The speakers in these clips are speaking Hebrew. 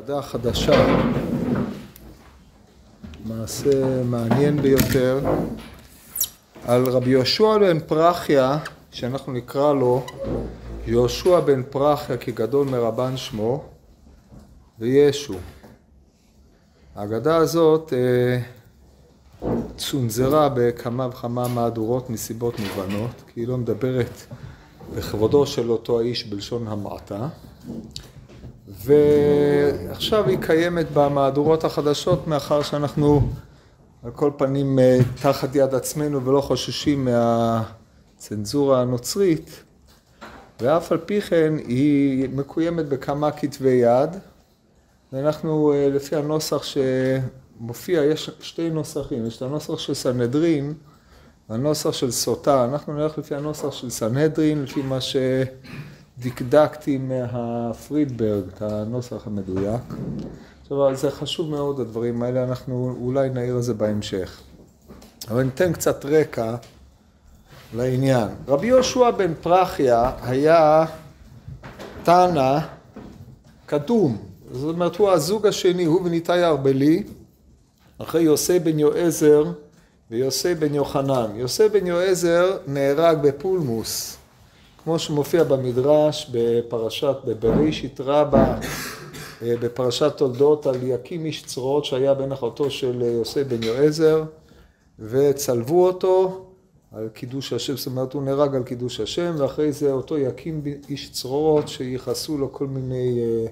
אגדה חדשה, מעשה מעניין ביותר, על רבי יהושע בן פרחיה, שאנחנו נקרא לו יהושע בן פרחיה כי גדול מרבן שמו, וישו. האגדה הזאת אה, צונזרה בכמה וכמה מהדורות מסיבות מובנות, כי היא לא מדברת בכבודו של אותו האיש בלשון המעטה. ועכשיו היא קיימת במהדורות החדשות מאחר שאנחנו על כל פנים אה, תחת יד עצמנו ולא חוששים מהצנזורה הנוצרית ואף על פי כן היא מקוימת בכמה כתבי יד ואנחנו אה, לפי הנוסח שמופיע, יש שתי נוסחים, יש את הנוסח של סנהדרין והנוסח של סוטה, אנחנו נלך לפי הנוסח של סנהדרין, לפי מה ש... דקדקתי מהפרידברג את הנוסח המדויק. עכשיו, זה חשוב מאוד, הדברים האלה, אנחנו אולי נעיר על זה בהמשך. אבל ניתן קצת רקע לעניין. רבי יהושע בן פרחיה היה תנא קדום, זאת אומרת, הוא הזוג השני, הוא וניתאי ארבלי, אחרי יוסי בן יועזר ויוסי בן יוחנן. יוסי בן יועזר נהרג בפולמוס. כמו שמופיע במדרש בפרשת, בבראשית רבה, בפרשת תולדות על יקים איש צרועות שהיה בן אחותו של יוסי בן יועזר וצלבו אותו על קידוש השם, זאת אומרת הוא נהרג על קידוש השם ואחרי זה אותו יקים איש צרורות שייחסו לו כל מיני אה,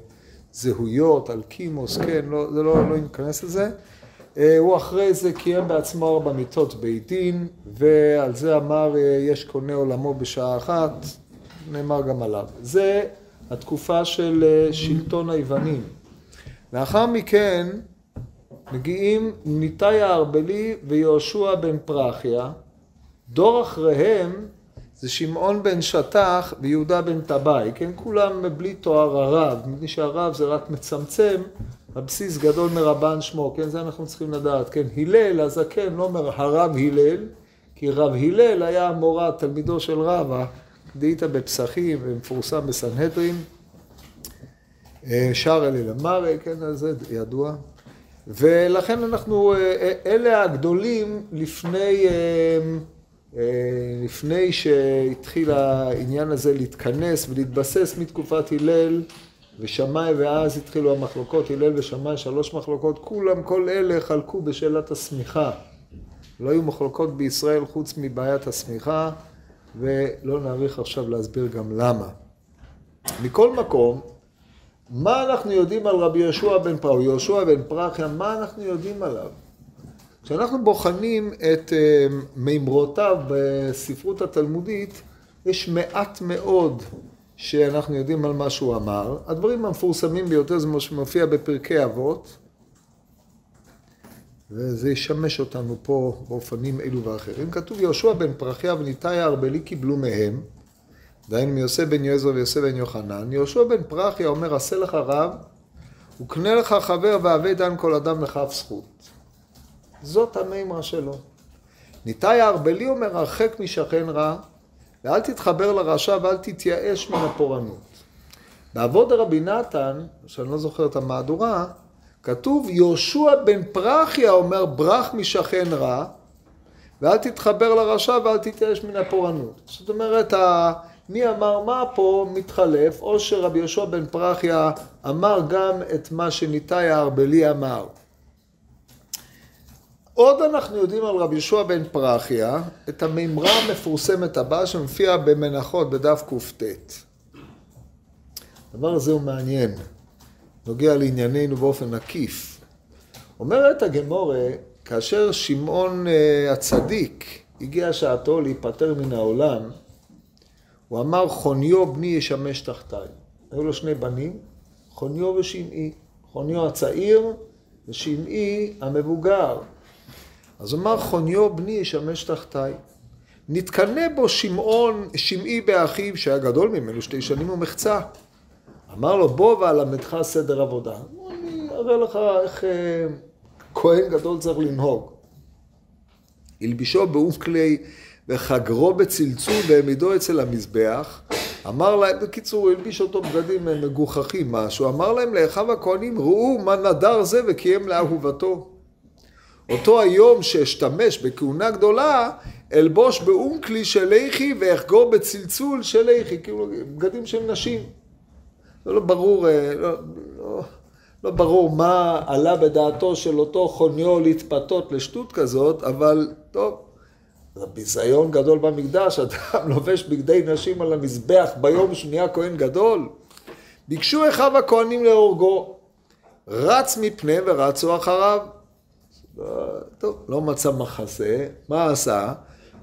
זהויות, על קימוס, כן, לא, זה לא, לא ניכנס לזה. אה, הוא אחרי זה קיים בעצמו ארבע מיטות בית דין, ועל זה אמר יש קונה עולמו בשעה אחת, נאמר גם עליו. זה התקופה של אה, שלטון היוונים. לאחר מכן מגיעים ניתאי הארבלי ויהושע בן פרחיה. דור אחריהם זה שמעון בן שטח ויהודה בן טבעי, כן? כולם בלי תואר הרב, מפני שהרב זה רק מצמצם, הבסיס גדול מרבן שמו, כן? זה אנחנו צריכים לדעת, כן? הלל הזקן לא אומר הרב הלל, כי רב הלל היה המורה, תלמידו של רבא, דאיתא בפסחים ומפורסם בסנהדרין, אה, שער אל אלמרי, כן, אז זה ידוע. ולכן אנחנו, אה, אה, אלה הגדולים לפני, לפני שהתחיל העניין הזה להתכנס ולהתבסס מתקופת הלל ושמאי, ואז התחילו המחלוקות, הלל ושמאי, שלוש מחלוקות, כולם, כל אלה חלקו בשאלת השמיכה. לא היו מחלוקות בישראל חוץ מבעיית השמיכה. ולא נאריך עכשיו להסביר גם למה. מכל מקום, מה אנחנו יודעים על רבי יהושע בן פרחיה, יהושע בן פרחיה, מה אנחנו יודעים עליו? כשאנחנו בוחנים את אה, מימרותיו בספרות התלמודית, יש מעט מאוד שאנחנו יודעים על מה שהוא אמר. הדברים המפורסמים ביותר זה מה שמופיע בפרקי אבות, וזה ישמש אותנו פה באופנים אלו ואחרים. כתוב יהושע בן פרחיה וניתאי הארבלי קיבלו מהם, דהיינו מיוסף בן יועזר ויוסף בן יוחנן. יהושע בן פרחיה אומר עשה לך רב וקנה לך חבר והווה דן כל אדם לכף זכות. זאת המימרה שלו. ניתאי הארבלי אומר הרחק משכן רע ואל תתחבר לרשע ואל תתייאש מן הפורענות. בעבוד רבי נתן, שאני לא זוכר את המהדורה, כתוב יהושע בן פרחיה אומר ברח משכן רע ואל תתחבר לרשע ואל תתייאש מן הפורענות. זאת אומרת, מי אמר מה פה מתחלף, או שרבי יהושע בן פרחיה אמר גם את מה שניתאי הארבלי אמר. עוד אנחנו יודעים על רבי יהושע בן פרחיה את המימרה המפורסמת הבאה שמופיעה במנחות בדף קט. הדבר הזה הוא מעניין. נוגע לענייננו באופן עקיף. אומרת הגמורה, כאשר שמעון uh, הצדיק הגיע שעתו להיפטר מן העולם, הוא אמר חוניו בני ישמש תחתיי. היו לו שני בנים, חוניו ושמעי. חוניו הצעיר ושמעי המבוגר. אז אמר חוניו בני ישמש תחתיי. נתקנא בו שמעון, שמעי באחיו שהיה גדול ממנו שתי שנים ומחצה. אמר לו, בוא ואלמדך סדר עבודה. אני אראה לך איך אה, כהן גדול צריך לנהוג. הלבישו באום כלי וחגרו בצלצול והעמידו אצל המזבח, אמר להם, בקיצור, הלביש אותו בגדים מגוחכים משהו, אמר להם לאחיו הכהנים, ראו מה נדר זה וקיים לאהובתו. אותו היום שאשתמש בכהונה גדולה, אלבוש באונקלי של איכי ואחגור בצלצול של איכי, כאילו בגדים של נשים. זה לא ברור, אה, לא, לא, לא ברור מה עלה בדעתו של אותו חוניו להתפתות לשטות כזאת, אבל טוב, זה ביזיון גדול במקדש, אדם לובש בגדי נשים על המזבח ביום שנהיה כהן גדול. ביקשו אחיו הכהנים להורגו, רץ מפני ורצו אחריו. טוב, לא מצא מחסה, מה עשה?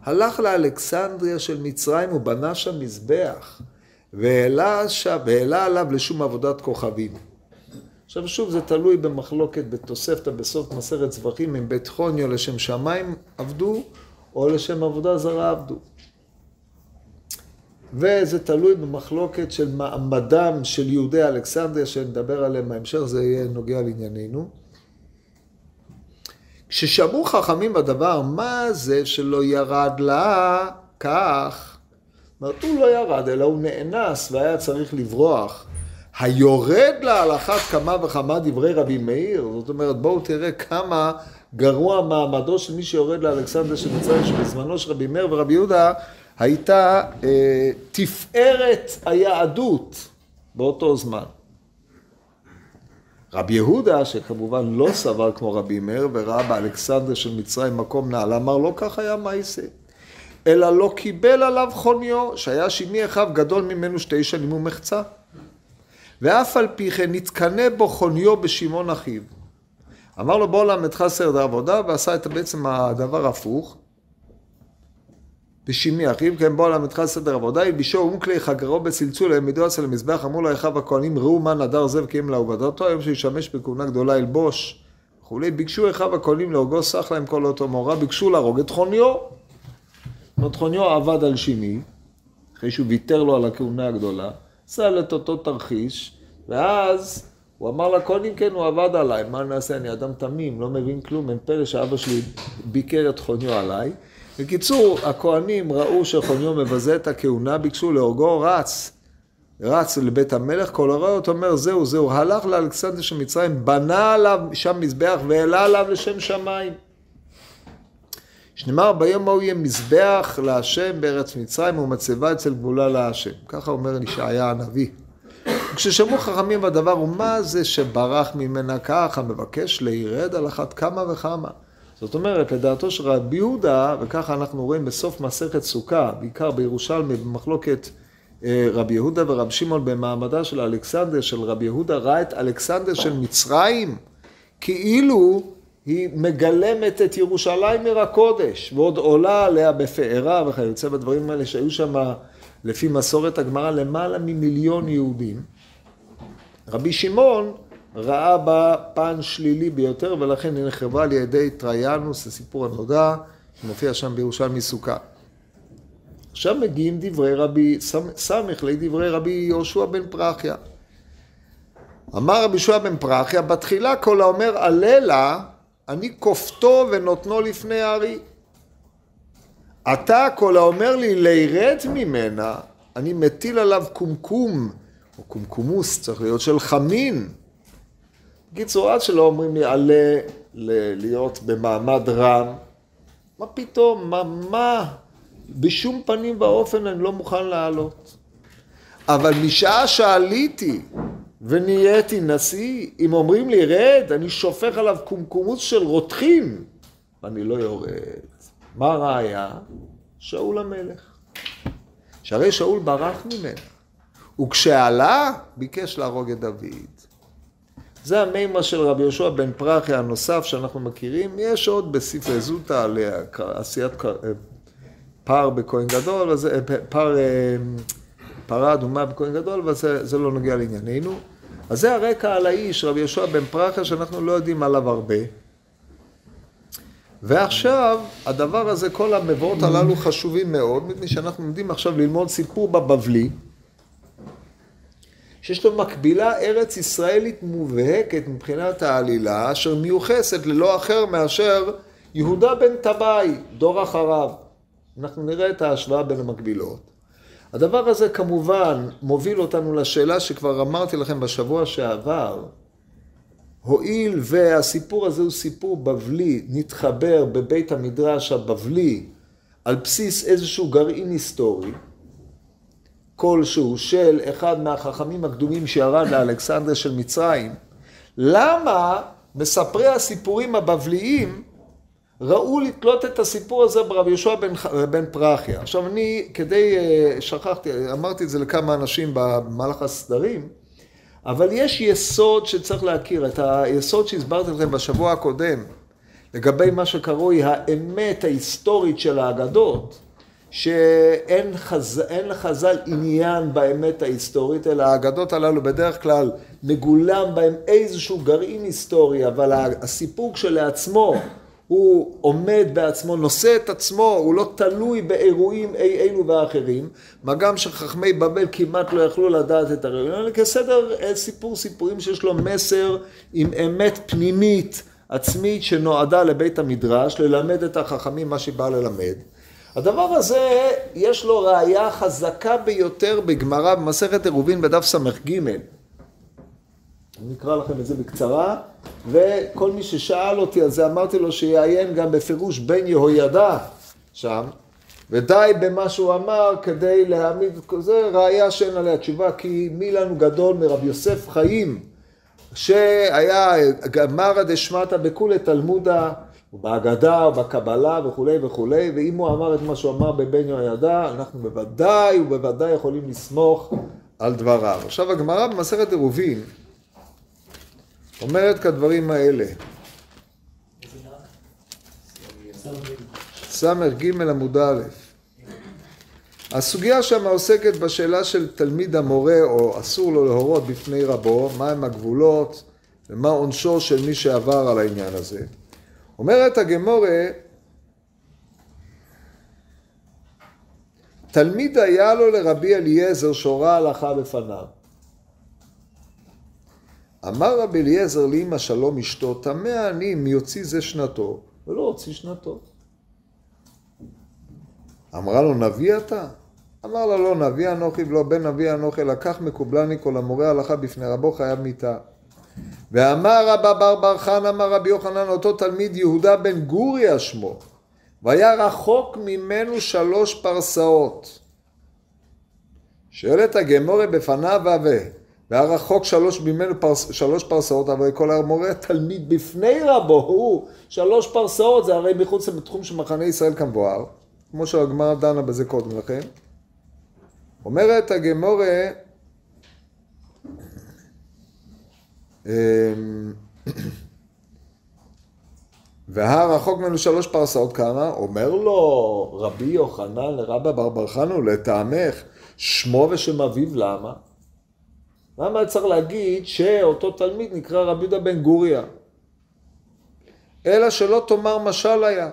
הלך לאלכסנדריה של מצרים ובנה שם מזבח, והעלה, שם, והעלה עליו לשום עבודת כוכבים. עכשיו שוב, זה תלוי במחלוקת בתוספתא בסוף מסכת זבחים, אם בית חוניו לשם שמיים עבדו, או לשם עבודה זרה עבדו. וזה תלוי במחלוקת של מעמדם של יהודי אלכסנדריה, שנדבר עליהם בהמשך, זה יהיה נוגע לענייננו. כששמעו חכמים בדבר, מה זה שלא ירד לה כך? זאת הוא לא ירד, אלא הוא נאנס והיה צריך לברוח. היורד לה על אחת כמה וכמה דברי רבי מאיר, זאת אומרת, בואו תראה כמה גרוע מעמדו של מי שיורד לאלכסנדר של מצרים, שבזמנו של רבי מאיר ורבי יהודה הייתה אה, תפארת היהדות באותו זמן. רבי יהודה, שכמובן לא סבר כמו רבי מאיר וראה באלכסנדר של מצרים מקום נעל, אמר לא כך היה מעשה. אלא לא קיבל עליו חוניו, שהיה שימי אחיו גדול ממנו שתי שנים ומחצה. ואף על פי כן נתקנא בו חוניו בשמעון אחיו. אמר לו בוא למדך סרט העבודה, ועשה את בעצם הדבר הפוך. בשימי אחיו, כן בוא למדך סדר עבודה, הלבישו אונקלי חגרו בצלצול, העמידו אצל המזבח, אמרו לו אחיו הכהנים, ראו מה נדר זה וקיים לעובדתו, היום שישמש בכהונה גדולה ילבוש וכולי. ביקשו אחיו הכהנים להורגו, סך להם כל אותו מורה, ביקשו להרוג את חוניו. זאת חוניו עבד על שימי, אחרי שהוא ויתר לו על הכהונה הגדולה, עשה את אותו תרחיש, ואז הוא אמר לכהנים, כן, הוא עבד עליי, מה נעשה, אני אדם תמים, לא מבין כלום, אין פלא שאבא שלי ביקר את חוניו עליי. בקיצור, הכהנים ראו שחוניו מבזה את הכהונה, ביקשו להורגו, רץ. רץ לבית המלך, כל הרואה אותו אומר, זהו, זהו, הלך לאלכסנדר של מצרים, בנה עליו שם מזבח והעלה עליו לשם שמיים. שנאמר ביום ההוא יהיה מזבח להשם בארץ מצרים ומצבה אצל גבולה להשם. ככה אומר ישעיה הנביא. כששמעו חכמים בדבר, ומה זה שברח ממנה ככה, מבקש לירד על אחת כמה וכמה. זאת אומרת, לדעתו של רבי יהודה, וככה אנחנו רואים בסוף מסכת סוכה, בעיקר בירושלמי, במחלוקת אה, רבי יהודה ורבי שמעון במעמדה של אלכסנדר, של רבי יהודה, ראה את אלכסנדר של מצרים, כאילו היא מגלמת את ירושלים עיר הקודש, ועוד עולה עליה בפארה וכיוצא בדברים האלה שהיו שם, לפי מסורת הגמרא, למעלה ממיליון יהודים. רבי שמעון ראה בה פן שלילי ביותר, ולכן היא נחרבה על ידי טריאנוס, הסיפור הנודע, שמופיע שם בירושלמי סוכה. עכשיו מגיעים דברי רבי סמך לדברי רבי יהושע בן פרחיה. אמר רבי יהושע בן פרחיה, בתחילה כל האומר עללה, אני כופתו ונותנו לפני הארי. אתה כל האומר לי לירד ממנה, אני מטיל עליו קומקום, או קומקומוס, צריך להיות של חמין. בקיצור, עד שלא אומרים לי עלה להיות במעמד רם, מה פתאום, מה, מה, בשום פנים ואופן אני לא מוכן לעלות. אבל משעה שעליתי ונהייתי נשיא, אם אומרים לי רד, אני שופך עליו קומקומוס של רותחים, ואני לא יורד. מה הראיה? שאול המלך. שהרי שאול ברח ממנו. וכשעלה, ביקש להרוג את דוד. זה המימה של רבי יהושע בן פרחיה הנוסף שאנחנו מכירים. יש עוד בספרי זוטה על עשיית פר בכהן גדול, וזה, פר, פרה אדומה בכהן גדול, וזה לא נוגע לענייננו. אז זה הרקע על האיש, רבי יהושע בן פרחיה, שאנחנו לא יודעים עליו הרבה. ועכשיו, הדבר הזה, כל המבואות הללו חשובים מאוד, מפני שאנחנו עומדים עכשיו ללמוד סיפור בבבלי. שיש לו מקבילה ארץ ישראלית מובהקת מבחינת העלילה, אשר מיוחסת ללא אחר מאשר יהודה בן טבעי, דור אחריו. אנחנו נראה את ההשוואה בין המקבילות. הדבר הזה כמובן מוביל אותנו לשאלה שכבר אמרתי לכם בשבוע שעבר, הואיל והסיפור הזה הוא סיפור בבלי, נתחבר בבית המדרש הבבלי על בסיס איזשהו גרעין היסטורי כלשהו של אחד מהחכמים הקדומים שירד לאלכסנדריה של מצרים, למה מספרי הסיפורים הבבליים ראו לתלות את הסיפור הזה ברב יהושע בן, בן פרחיה. עכשיו אני, כדי, אה, שכחתי, אמרתי את זה לכמה אנשים במהלך הסדרים, אבל יש יסוד שצריך להכיר, את היסוד שהסברתי לכם בשבוע הקודם, לגבי מה שקרוי האמת ההיסטורית של האגדות, שאין חז... לחז"ל עניין באמת ההיסטורית, אלא האגדות הללו בדרך כלל מגולם בהם איזשהו גרעין היסטורי, אבל הסיפור כשלעצמו הוא עומד בעצמו, נושא את עצמו, הוא לא תלוי באירועים אי אלו ואחרים, מה גם שחכמי בבל כמעט לא יכלו לדעת את הראיון, אלא כסדר אה, סיפור סיפורים שיש לו מסר עם אמת פנימית עצמית שנועדה לבית המדרש, ללמד את החכמים מה שבא ללמד. הדבר הזה, יש לו ראייה חזקה ביותר בגמרא במסכת עירובין בדף ס"ג. אני אקרא לכם את זה בקצרה, וכל מי ששאל אותי על זה, אמרתי לו שיעיין גם בפירוש בן יהוידע שם, ודי במה שהוא אמר כדי להעמיד, זה ראייה שאין עליה תשובה, כי מי לנו גדול מרב יוסף חיים, שהיה גמרא דשמטה בכולי תלמודה, ובהגדה ובקבלה וכולי וכולי, ואם הוא אמר את מה שהוא אמר בבן יהוידע, אנחנו בוודאי ובוודאי יכולים לסמוך על דבריו. עכשיו הגמרא במסכת עירובין אומרת כדברים האלה. ס"ג עמוד א'. הסוגיה שם עוסקת בשאלה של תלמיד המורה או אסור לו להורות בפני רבו, מהם הגבולות ומה עונשו של מי שעבר על העניין הזה. אומרת הגמורה, תלמיד היה לו לרבי אליעזר שהורה הלכה בפניו. אמר רבי אליעזר לאמא שלום אשתו, טמא אני אם יוציא זה שנתו, ולא הוציא שנתו. אמרה לו, נביא אתה? אמר לה, לא נביא אנוכי ולא בן נביא אנוכי, לקח מקובלני כל המורה הלכה בפני רבו חייב מיתה. ואמר רבא בר בר חן, אמר רבי יוחנן, אותו תלמיד יהודה בן גוריה שמו, והיה רחוק ממנו שלוש פרסאות. שואלת הגמורה בפניו והווה, והיה רחוק שלוש ממנו פרס, שלוש פרסאות, אבל כל המורה תלמיד בפני רבו, הוא שלוש פרסאות, זה הרי מחוץ לתחום של מחנה ישראל כמבואר, כמו שהגמרא דנה בזה קודם לכן. אומרת הגמורה, אמ, והר רחוק ממנו שלוש פרסאות כמה? אומר לו רבי יוחנן לרבא בר בר חנו לטעמך שמו ושם אביו למה? למה צריך להגיד שאותו תלמיד נקרא רבי יהודה בן גוריה? אלא שלא תאמר משל היה.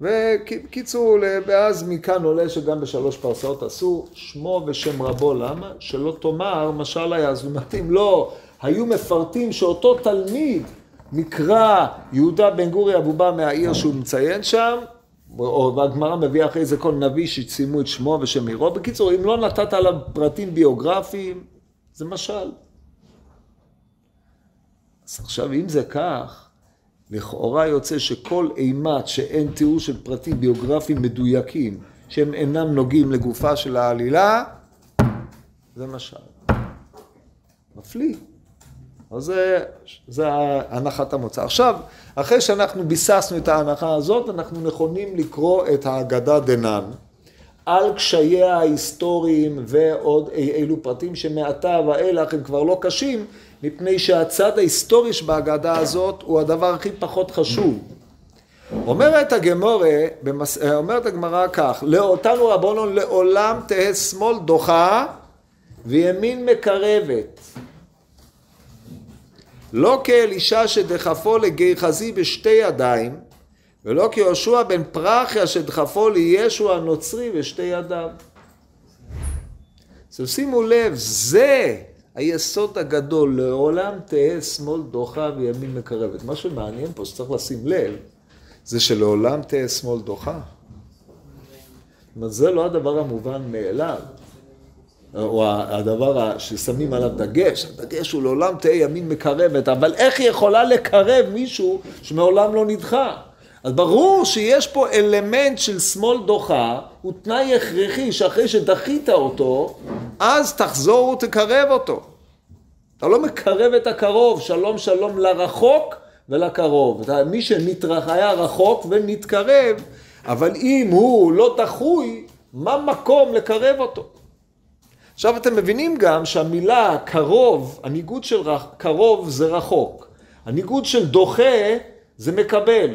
וקיצור, ואז מכאן עולה שגם בשלוש פרסאות עשו שמו ושם רבו, למה? שלא תאמר משל היה, אז מתאים, לא, היו מפרטים שאותו תלמיד נקרא יהודה בן גוריה והוא בא מהעיר שהוא מציין שם, והגמרא מביאה אחרי זה כל נביא שציימו את שמו ושם עירו. בקיצור, אם לא נתת עליו פרטים ביוגרפיים, זה משל. אז עכשיו, אם זה כך, לכאורה יוצא שכל אימת שאין תיאור של פרטים ביוגרפיים מדויקים, שהם אינם נוגעים לגופה של העלילה, זה משל. מפליא. אז זה, זה הנחת המוצא. עכשיו, אחרי שאנחנו ביססנו את ההנחה הזאת, אנחנו נכונים לקרוא את ההגדה דנן על קשייה ההיסטוריים ועוד אי אילו פרטים שמעתה ואילך הם כבר לא קשים, מפני שהצד ההיסטורי שבהגדה הזאת הוא הדבר הכי פחות חשוב. אומרת הגמורה, אומרת הגמרא כך, לאותנו רבונו לעולם תהא שמאל דוחה וימין מקרבת. לא כאלישע שדחפו לגיחזי בשתי ידיים, ולא כיהושע בן פרחיה שדחפו לישו הנוצרי בשתי ידיו. אז שימו לב, זה היסוד הגדול, לעולם תהא שמאל דוחה וימין מקרבת. מה שמעניין פה שצריך לשים לב, זה שלעולם תהא שמאל דוחה. זאת אומרת, זה לא הדבר המובן מאליו. או הדבר ששמים עליו דגש, הדגש הוא לעולם תהא ימין מקרבת, אבל איך היא יכולה לקרב מישהו שמעולם לא נדחה? אז ברור שיש פה אלמנט של שמאל דוחה, הוא תנאי הכרחי שאחרי שדחית אותו, אז תחזור ותקרב אותו. אתה לא מקרב את הקרוב, שלום שלום לרחוק ולקרוב. מי היה רחוק ונתקרב, אבל אם הוא לא דחוי, מה מקום לקרב אותו? עכשיו אתם מבינים גם שהמילה קרוב, הניגוד של קרוב זה רחוק. הניגוד של דוחה זה מקבל.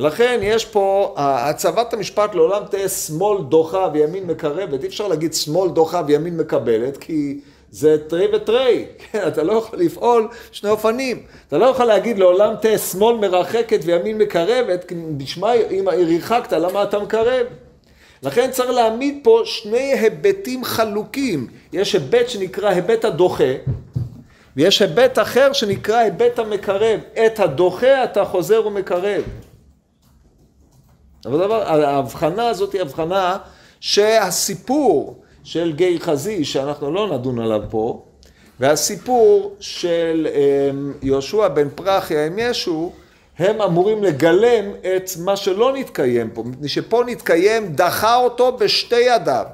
ולכן יש פה, הצבת המשפט לעולם תהיה שמאל דוחה וימין מקרבת, אי אפשר להגיד שמאל דוחה וימין מקבלת, כי זה תרי ותרי, כן, אתה לא יכול לפעול שני אופנים. אתה לא יכול להגיד לעולם תהיה שמאל מרחקת וימין מקרבת, נשמע אם הרחקת, למה אתה מקרב? לכן צריך להעמיד פה שני היבטים חלוקים. יש היבט שנקרא היבט הדוחה, ויש היבט אחר שנקרא היבט המקרב. את הדוחה אתה חוזר ומקרב. אבל דבר, ההבחנה הזאת היא הבחנה שהסיפור של גיא חזי, שאנחנו לא נדון עליו פה, והסיפור של אמ, יהושע בן פרחיה עם ישו, הם אמורים לגלם את מה שלא נתקיים פה, מפני שפה נתקיים, דחה אותו בשתי ידיו.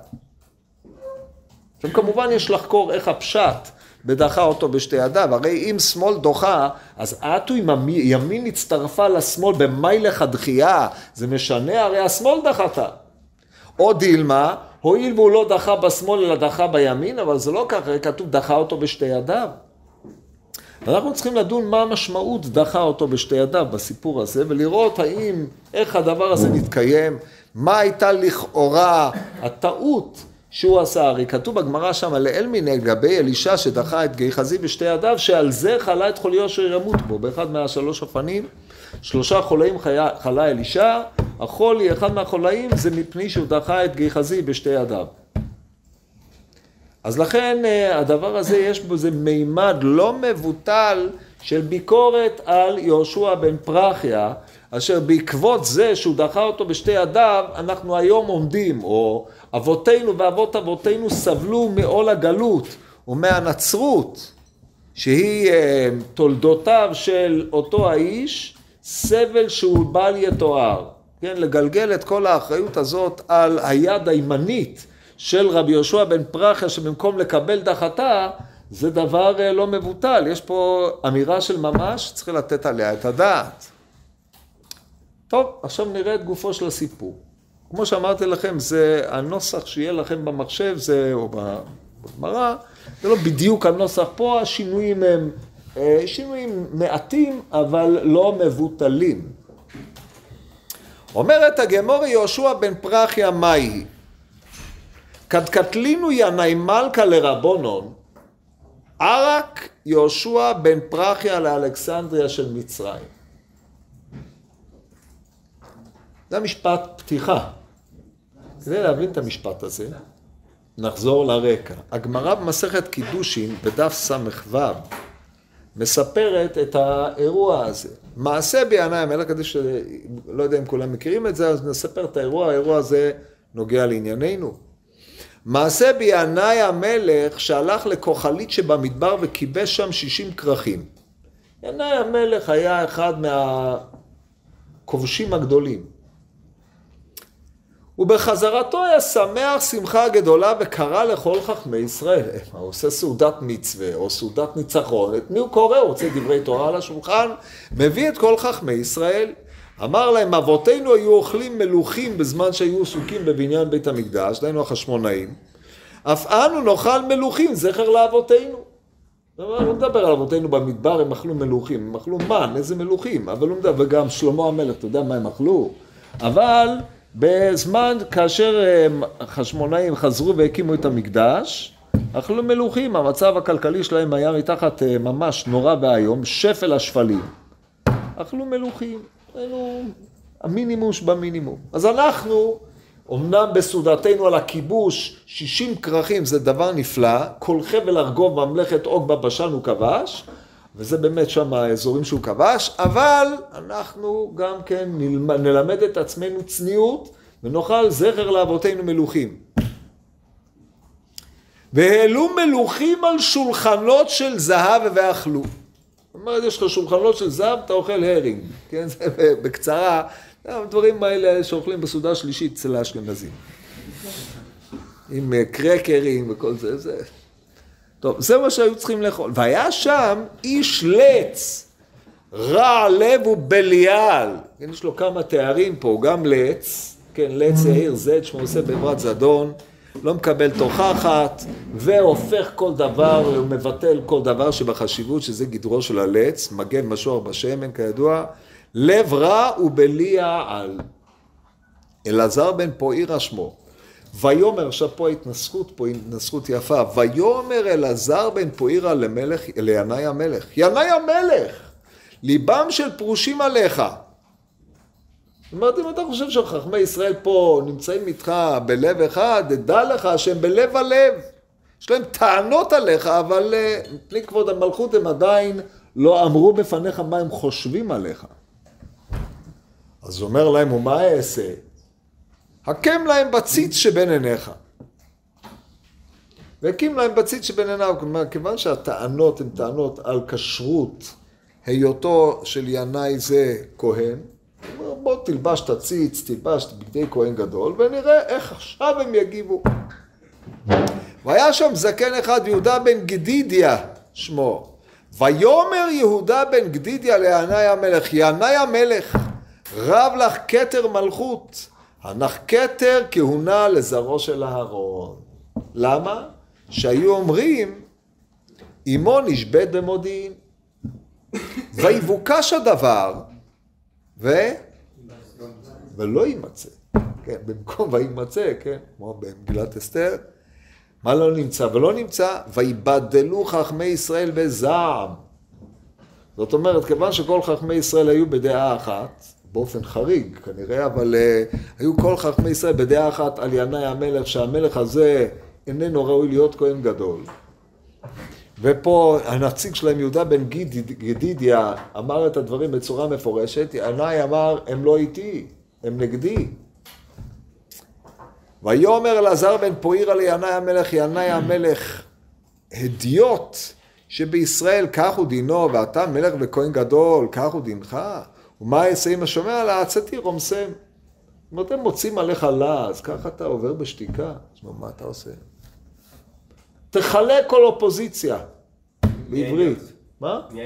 עכשיו כמובן יש לחקור איך הפשט ודחה אותו בשתי ידיו, הרי אם שמאל דוחה, אז אטו אם הימין הצטרפה לשמאל במיילך הדחייה, זה משנה, הרי השמאל דחתה. או דילמה, הואיל והוא לא דחה בשמאל אלא דחה בימין, אבל זה לא ככה, כתוב דחה אותו בשתי ידיו. אנחנו צריכים לדון מה המשמעות דחה אותו בשתי ידיו בסיפור הזה, ולראות האם, איך הדבר הזה מתקיים, מה הייתה לכאורה הטעות שהוא עשה, הרי כתוב בגמרא שם לאל מיניה לגבי אלישע שדחה את גיחזי בשתי ידיו, שעל זה חלה את חוליו אשר ימות בו, באחד מהשלוש אופנים. שלושה חולאים חלה אלישע, החולי, אחד מהחולאים, זה מפני שהוא דחה את גיחזי בשתי ידיו. אז לכן אה, הדבר הזה יש בו איזה מימד לא מבוטל של ביקורת על יהושע בן פרחיה, אשר בעקבות זה שהוא דחה אותו בשתי ידיו, אנחנו היום עומדים, או אבותינו ואבות אבותינו סבלו מעול הגלות ומהנצרות, שהיא אה, תולדותיו של אותו האיש, סבל שהוא בל יתואר. כן, לגלגל את כל האחריות הזאת על היד הימנית של רבי יהושע בן פרחיה, שבמקום לקבל דחתה, זה דבר אה, לא מבוטל. יש פה אמירה של ממש, צריך לתת עליה את הדעת. טוב, עכשיו נראה את גופו של הסיפור. כמו שאמרתי לכם, זה הנוסח שיהיה לכם במחשב, זה, או בגמרא, זה לא בדיוק הנוסח פה, השינויים הם אה, שינויים מעטים, אבל לא מבוטלים. אומרת הגמור יהושע בן פרחיה מהי? קטקטלינו ינאי מלכה לרבונון, ערק יהושע בן פרחיה לאלכסנדריה של מצרים. זה משפט פתיחה. כדי להבין את המשפט הזה, נחזור לרקע. הגמרא במסכת קידושין, בדף ס"ו, מספרת את האירוע הזה. מעשה בינאי המלך, כדי שלא יודע אם כולם מכירים את זה, אז נספר את האירוע, האירוע הזה נוגע לענייננו. מעשה בינאי המלך שהלך לכוחלית שבמדבר וכיבש שם שישים כרכים. ינאי המלך היה אחד מהכובשים הגדולים. ובחזרתו היה שמח שמחה גדולה וקרא לכל חכמי ישראל. הוא עושה סעודת מצווה או סעודת ניצחון, את מי הוא קורא? הוא רוצה דברי תורה על השולחן, מביא את כל חכמי ישראל. אמר להם, אבותינו היו אוכלים מלוכים בזמן שהיו עסוקים בבניין בית המקדש, דהיינו החשמונאים. אף אנו נאכל מלוכים, זכר לאבותינו. לא מדבר על אבותינו במדבר, הם אכלו מלוכים, הם אכלו מן, איזה מלוכים, אבל הוא מדבר, וגם שלמה המלך, אתה יודע מה הם אכלו? אבל בזמן כאשר החשמונאים חזרו והקימו את המקדש, אכלו מלוכים, המצב הכלכלי שלהם היה מתחת אה, ממש נורא ואיום, שפל השפלים. אכלו מלוכים, היינו המינימום שבמינימום. אז אנחנו, אמנם בסעודתנו על הכיבוש, 60 כרכים זה דבר נפלא, כל חבל ארגוב ממלכת עוג בבשן הוא כבש, וזה באמת שם האזורים שהוא כבש, אבל אנחנו גם כן נלמד, נלמד את עצמנו צניעות, ונאכל זכר לאבותינו מלוכים. והעלו מלוכים על שולחנות של זהב ואכלו. זאת אומרת, יש לך שולחנות של זהב, אתה אוכל הרינג. כן, זה בקצרה, הדברים האלה שאוכלים בסעודה שלישית אצל האשכנזים. עם אה, קרקרים וכל זה, זה... טוב, זה מה שהיו צריכים לאכול. והיה שם איש לץ, רע לב ובליעל. כן, יש לו כמה תארים פה, גם לץ, כן, לץ יאיר זד, שמו עושה בעברת זדון. לא מקבל תוכחת, והופך כל דבר, הוא מבטל כל דבר שבחשיבות, שזה גדרו של הלץ, מגן משוח בשמן כידוע, לב רע ובליע על. אלעזר בן פואירה שמו. ויאמר, עכשיו פה ההתנסחות, פה התנסחות יפה, ויאמר אלעזר בן פואירה למלך, לינאי המלך, ינאי המלך, ליבם של פרושים עליך. זאת אומרת, אם אתה חושב שחכמי ישראל פה נמצאים איתך בלב אחד, דע לך שהם בלב הלב. יש להם טענות עליך, אבל אה, מפני כבוד המלכות הם עדיין לא אמרו בפניך מה הם חושבים עליך. אז אומר להם, ומה אעשה? הקם להם בציץ שבין עיניך. והקים להם בציץ שבין עיניו. כלומר, כיוון שהטענות הן טענות על כשרות היותו של ינאי זה כהן, בוא תלבש את הציץ, תלבש את בגדי כהן גדול, ונראה איך עכשיו הם יגיבו. והיה שם זקן אחד, יהודה בן גדידיה שמו. ויאמר יהודה בן גדידיה לינאי המלך, ינאי המלך, רב לך כתר מלכות, הנח כתר כהונה לזרעו של אהרון. למה? שהיו אומרים, אמו נשבית במודיעין. ויבוקש הדבר, ו... ולא יימצא. כן, במקום וימצא, כן, כמו במגילת אסתר, מה לא נמצא? ולא נמצא, ויבדלו חכמי ישראל בזעם. זאת אומרת, כיוון שכל חכמי ישראל היו בדעה אחת, באופן חריג כנראה, אבל uh, היו כל חכמי ישראל בדעה אחת על ינאי המלך, שהמלך הזה איננו ראוי להיות כהן גדול. ופה הנציג שלהם, יהודה בן גדידיה, אמר את הדברים בצורה מפורשת, ינאי אמר, הם לא איתי, הם נגדי. ויאמר אלעזר בן פואירא לינאי המלך, ינאי המלך, הדיוט שבישראל כך הוא דינו, ואתה מלך וכהן גדול, כך הוא דינך? ומה אעשה אם השומע לעצתי רומסם? אם אתם מוצאים עליך לעז, ככה אתה עובר בשתיקה, אז מה אתה עושה? תחלק כל אופוזיציה בעברית. מה? מי?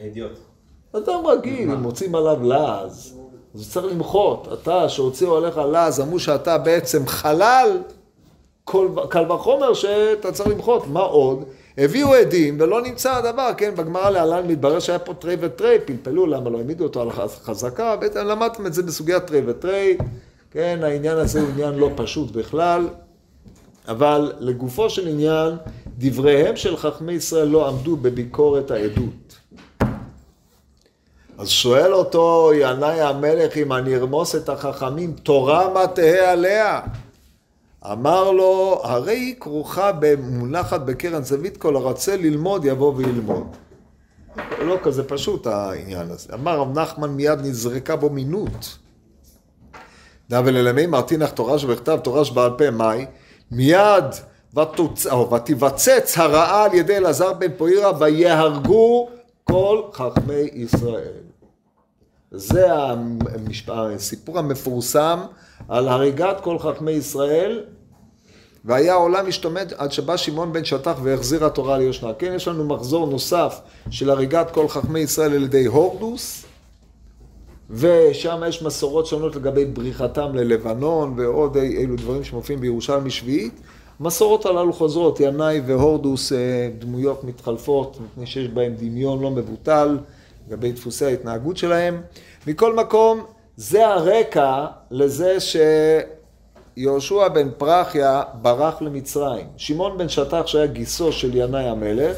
הידיעות. אדם רגיל, אם מוצאים עליו לעז, אז צריך למחות. אתה, שהוציאו עליך לעז, אמרו שאתה בעצם חלל, קל וחומר שאתה צריך למחות. מה עוד? הביאו עדים ולא נמצא הדבר, כן, בגמרא להלן מתברר שהיה פה תרי ותרי, פלפלו למה לא העמידו אותו על חזקה, בעצם למדתם את זה בסוגיית תרי ותרי, כן, העניין הזה הוא עניין לא פשוט בכלל, אבל לגופו של עניין, דבריהם של חכמי ישראל לא עמדו בביקורת העדות. אז שואל אותו ינאי המלך אם אני ארמוס את החכמים, תורה מה תהא עליה? אמר לו, הרי היא כרוכה במונחת בקרן זווית, כל הרצה ללמוד יבוא וילמוד. לא כזה פשוט העניין הזה. אמר רב נחמן מיד נזרקה בו מינות. דאבל אלמי מרתינך תורה שבכתב, תורה שבעל פה, מאי? מיד ותוצ... ותבצץ הרעה על ידי אלעזר בן פוירה ויהרגו כל חכמי ישראל. זה הסיפור המפורסם על הריגת כל חכמי ישראל, והיה העולם משתומד עד שבא שמעון בן שטח והחזיר התורה ליושנה. כן, יש לנו מחזור נוסף של הריגת כל חכמי ישראל על ידי הורדוס, ושם יש מסורות שונות לגבי בריחתם ללבנון ועוד אילו דברים שמופיעים בירושלמי שביעית. המסורות הללו חוזרות, ינאי והורדוס אה, דמויות מתחלפות, מפני שיש בהם דמיון לא מבוטל לגבי דפוסי ההתנהגות שלהם. מכל מקום, זה הרקע לזה שיהושע בן פרחיה ברח למצרים. שמעון בן שטח שהיה גיסו של ינאי המלך,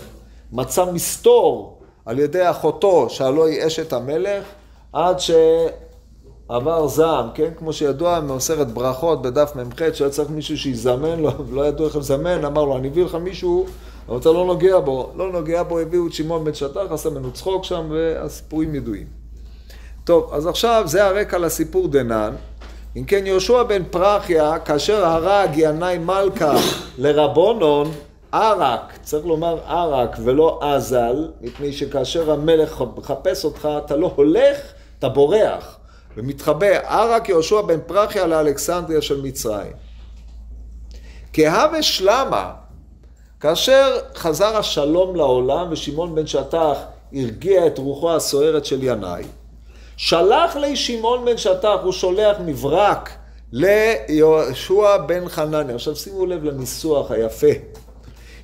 מצא מסתור על ידי אחותו שהלא היא אשת המלך, עד שעבר זעם, כן? כמו שידוע מעשרת ברכות בדף מ"ח, שהיה צריך מישהו שיזמן לו, ולא ידעו איך לזמן, אמר לו, אני אביא לך מישהו, אתה לא נוגע בו. לא נוגע בו, הביאו את שמעון בן שטח, עשה ממנו צחוק שם, והסיפורים ידועים. טוב, אז עכשיו זה הרקע לסיפור דנן, אם כן יהושע בן פרחיה, כאשר הרג ינאי מלכה לרבונון, ערק, צריך לומר ערק ולא אזל, מפני שכאשר המלך מחפש אותך, אתה לא הולך, אתה בורח ומתחבא. ערק יהושע בן פרחיה לאלכסנדריה של מצרים. כהווה שלמה, כאשר חזר השלום לעולם ושמעון בן שטח הרגיע את רוחו הסוערת של ינאי, שלח לי שמעון בן שטח, הוא שולח מברק ליהושע בן חנניה. עכשיו שימו לב לניסוח היפה.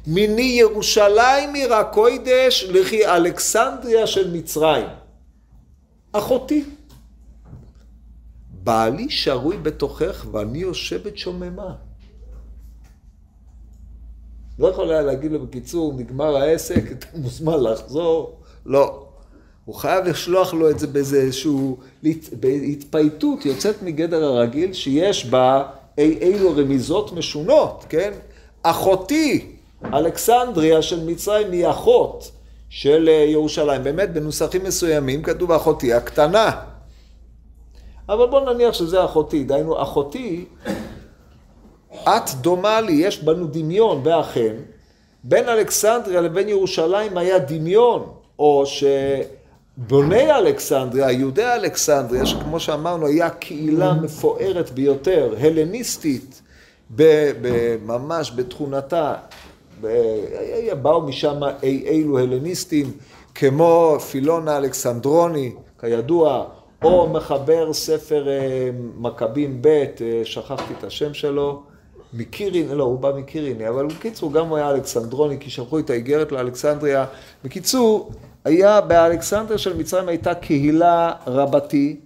מיני ירושלים עיר הקוידש לכי אלכסנדריה של מצרים. אחותי. בעלי שרוי בתוכך ואני יושבת שוממה. לא יכול היה להגיד לו בקיצור, נגמר העסק, אתה מוזמן לחזור. לא. הוא חייב לשלוח לו את זה באיזשהו, בהתפייטות יוצאת מגדר הרגיל שיש בה אי אילו רמיזות משונות, כן? אחותי, אלכסנדריה של מצרים היא אחות של אה, ירושלים. באמת בנוסחים מסוימים כתוב אחותי הקטנה. אבל בוא נניח שזה אחותי, דהיינו אחותי, את דומה לי, יש בנו דמיון, ואכן, בין אלכסנדריה לבין ירושלים היה דמיון, או ש... בוני אלכסנדריה, יהודי אלכסנדריה, שכמו שאמרנו, היה קהילה מפוארת ביותר, הלניסטית, ממש בתכונתה, באו משם אי אילו הלניסטים, כמו פילון האלכסנדרוני, כידוע, או מחבר ספר אה, מכבים ב', אה, שכחתי את השם שלו, מקירין, לא, הוא בא מקיריני, אבל בקיצור, גם הוא היה אלכסנדרוני, כי שלחו את האיגרת לאלכסנדריה. בקיצור, היה, באלכסנדר של מצרים הייתה קהילה רבתי,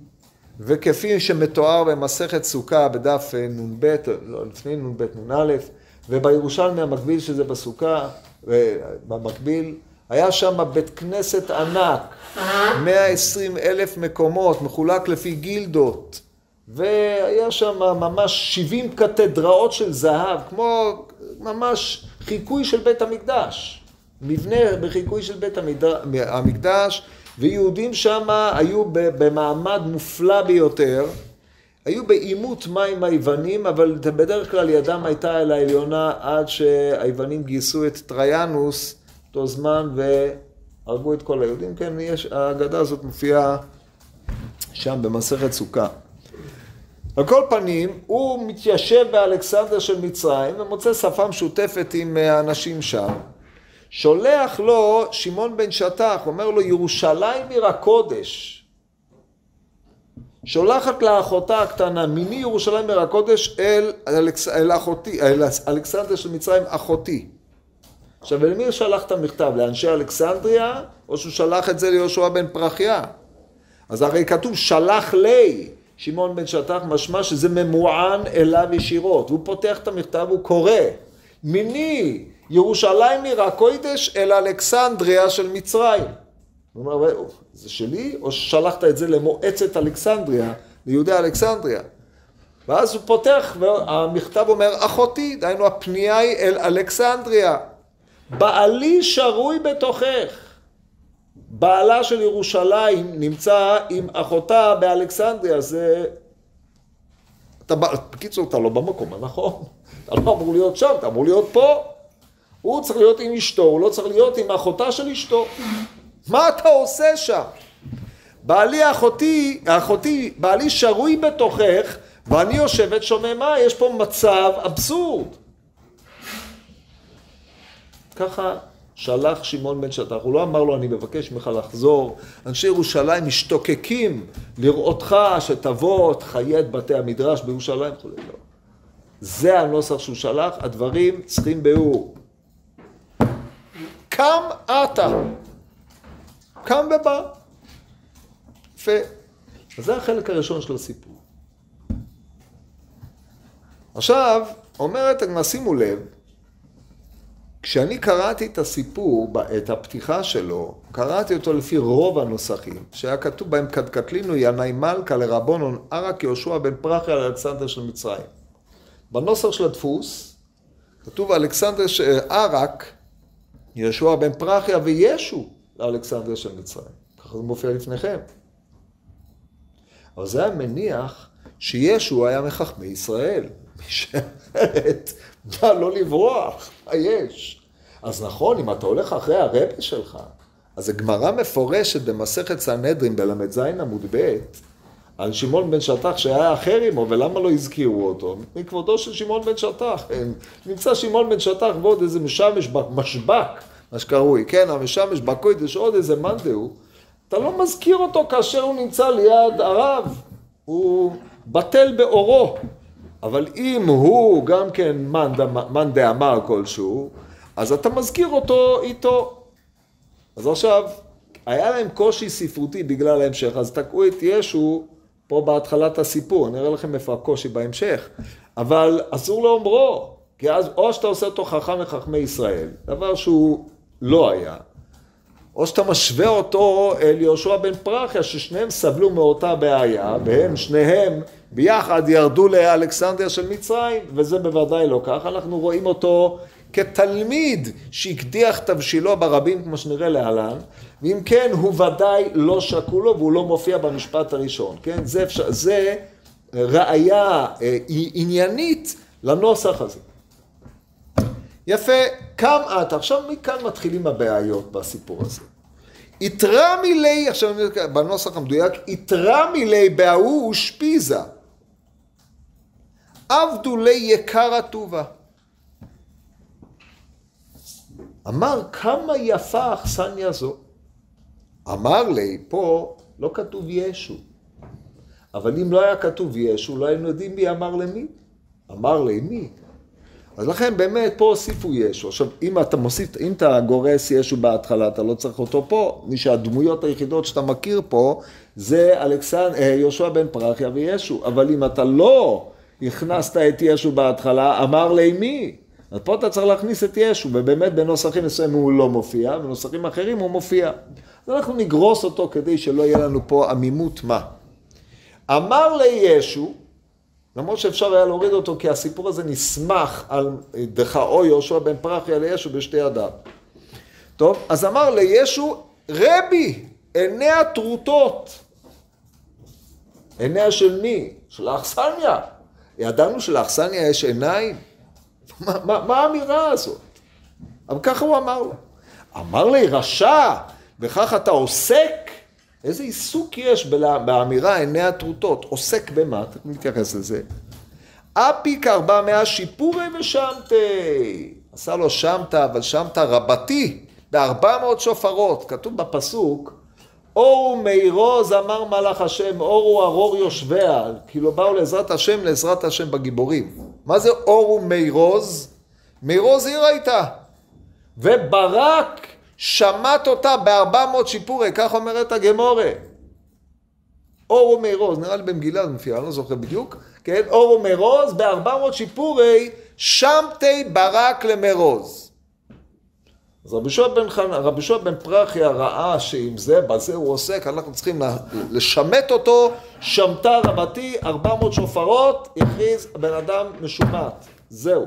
וכפי שמתואר במסכת סוכה בדף אה, נ"ב, לא, לפני נ"ב, נ"א, ובירושלמי המקביל שזה בסוכה, במקביל, היה שם בית כנסת ענק, 120 אלף מקומות, מחולק לפי גילדות, והיה שם ממש 70 קתדראות של זהב, כמו ממש חיקוי של בית המקדש. מבנה בחיקוי של בית המקדש, ויהודים שם היו במעמד מופלא ביותר. היו בעימות מים היוונים, אבל בדרך כלל ידם הייתה אל העליונה עד שהיוונים גייסו את טריאנוס אותו זמן והרגו את כל היהודים. כן, יש, האגדה הזאת מופיעה שם במסכת סוכה. על כל פנים, הוא מתיישב באלכסנדר של מצרים ומוצא שפה משותפת עם האנשים שם. שולח לו שמעון בן שטח, אומר לו ירושלים עיר הקודש. שולחת לאחותה הקטנה, מיני ירושלים עיר הקודש אל, אלכס, אל אחותי, אל אלכסנדריה של מצרים, אחותי. עכשיו, למי שלח את המכתב? לאנשי אלכסנדריה, או שהוא שלח את זה ליהושע בן פרחיה? אז הרי כתוב שלח לי, שמעון בן שטח, משמע שזה ממוען אליו ישירות. הוא פותח את המכתב, הוא קורא, מיני ירושלים עיר הקוידש אל אלכסנדריה של מצרים. הוא אומר, זה שלי, או ששלחת את זה למועצת אלכסנדריה, ליהודי אלכסנדריה? ואז הוא פותח, והמכתב אומר, אחותי, דהיינו הפנייה היא אל אלכסנדריה. בעלי שרוי בתוכך. בעלה של ירושלים נמצא עם אחותה באלכסנדריה, זה... אתה, בקיצור, אתה לא במקום הנכון. אתה לא אמור להיות שם, אתה אמור להיות פה. הוא צריך להיות עם אשתו, הוא לא צריך להיות עם אחותה של אשתו. מה אתה עושה שם? בעלי אחותי, אחותי, בעלי שרוי בתוכך ואני יושבת שוממה, יש פה מצב אבסורד. ככה שלח שמעון בן שטח, הוא לא אמר לו אני מבקש ממך לחזור, אנשי ירושלים משתוקקים לראותך שתבוא, תחיה את בתי המדרש בירושלים וכו', לא. זה הנוסח שהוא שלח, הדברים צריכים ביאור. קם אתה. קם ובא. יפה. אז זה החלק הראשון של הסיפור. עכשיו, אומרת שימו לב, כשאני קראתי את הסיפור, את הפתיחה שלו, קראתי אותו לפי רוב הנוסחים, שהיה כתוב בהם קדקתלינו ינאי מלכה לרבונון ערק יהושע בן פרחי על אלכסנדר של מצרים. בנוסח של הדפוס, כתוב אלכסנדר ערק יהושע בן פרחיה וישו לאלכסנדריה של מצרים. ככה זה מופיע לפניכם. אבל זה היה מניח שישו היה מחכמי ישראל. שאחרת, מה לא לברוח? מה יש? אז נכון, אם אתה הולך אחרי הרבה שלך, אז הגמרא מפורשת במסכת סנהדרין בל"ז עמוד ב' על שמעון בן שטח שהיה אחר עמו, ולמה לא הזכירו אותו? מכבודו של שמעון בן שטח. נמצא שמעון בן שטח ועוד איזה משמש, משבק, מה שקרוי, כן, המשמש בקוידש, עוד איזה מאן דהוא. אתה לא מזכיר אותו כאשר הוא נמצא ליד הרב. הוא בטל באורו. אבל אם הוא גם כן מאן דאמר כלשהו, אז אתה מזכיר אותו איתו. אז עכשיו, היה להם קושי ספרותי בגלל ההמשך, אז תקעו את ישו פה בהתחלת הסיפור, אני אראה לכם איפה הקושי בהמשך, אבל אסור לאומרו, כי אז או שאתה עושה אותו חכם מחכמי ישראל, דבר שהוא לא היה, או שאתה משווה אותו אל יהושע בן פרחיה, ששניהם סבלו מאותה בעיה, והם שניהם ביחד ירדו לאלכסנדריה של מצרים, וזה בוודאי לא כך, אנחנו רואים אותו כתלמיד שהקדיח תבשילו ברבים, כמו שנראה להלן, ואם כן, הוא ודאי לא שקול לו והוא לא מופיע במשפט הראשון, כן? זה, אפשר, זה ראיה אה, עניינית לנוסח הזה. יפה, קם את, עכשיו מכאן מתחילים הבעיות בסיפור הזה. יתרה מילי, עכשיו בנוסח המדויק, יתרה מילי בהוא ושפיזה. עבדו לי יקר הטובה. אמר כמה יפה האכסניה זו. אמר לי, פה לא כתוב ישו. אבל אם לא היה כתוב ישו, לא היינו יודעים מי אמר למי. אמר לי מי. אז לכן באמת פה הוסיפו ישו. עכשיו, אם אתה מוסיף, אם אתה גורס ישו בהתחלה, אתה לא צריך אותו פה. מי שהדמויות היחידות שאתה מכיר פה, זה אלכסנ... אה, יהושע בן פרחיה וישו. אבל אם אתה לא הכנסת את ישו בהתחלה, אמר לי מי. אז פה אתה צריך להכניס את ישו, ובאמת בנוסחים מסוימים הוא לא מופיע, בנוסחים אחרים הוא מופיע. אז אנחנו נגרוס אותו כדי שלא יהיה לנו פה עמימות מה. אמר לישו, למרות שאפשר היה להוריד אותו כי הסיפור הזה נסמך על דחאו יהושע בן פרחיה לישו בשתי ידיו. טוב, אז אמר לישו, רבי, עיניה טרוטות. עיניה של מי? של האכסניה. ידענו שלאכסניה יש עיניים? מה, מה, מה האמירה הזאת? אבל ככה הוא אמר לו. אמר לי, רשע, וכך אתה עוסק? איזה עיסוק יש באמירה עיני הטרוטות? עוסק במה? אתה מתייחס לזה. אפיק ארבע מאה שיפורי ושמתי. עשה לו שמתה, אבל שמתה רבתי, בארבע מאות שופרות. כתוב בפסוק, אור ומירוז אמר מלאך השם, אור הוא ארור יושביה. כאילו באו לעזרת השם, לעזרת השם בגיבורים. מה זה אור ומירוז? מירוז עיר הייתה. וברק שמט אותה בארבע מאות שיפורי, כך אומרת הגמורה. אור ומרוז, נראה לי במגילה זה מופיע, אני לא זוכר בדיוק, כן? אור ומרוז בארבע מאות שיפורי, שמתי ברק למרוז. אז רבי שועה בן, חנ... רבי שועה בן פרחיה ראה שעם זה, בזה הוא עוסק, אנחנו צריכים לשמט אותו, שמטה רבתי, ארבע מאות שופרות, הכריז הבן אדם משומט. זהו.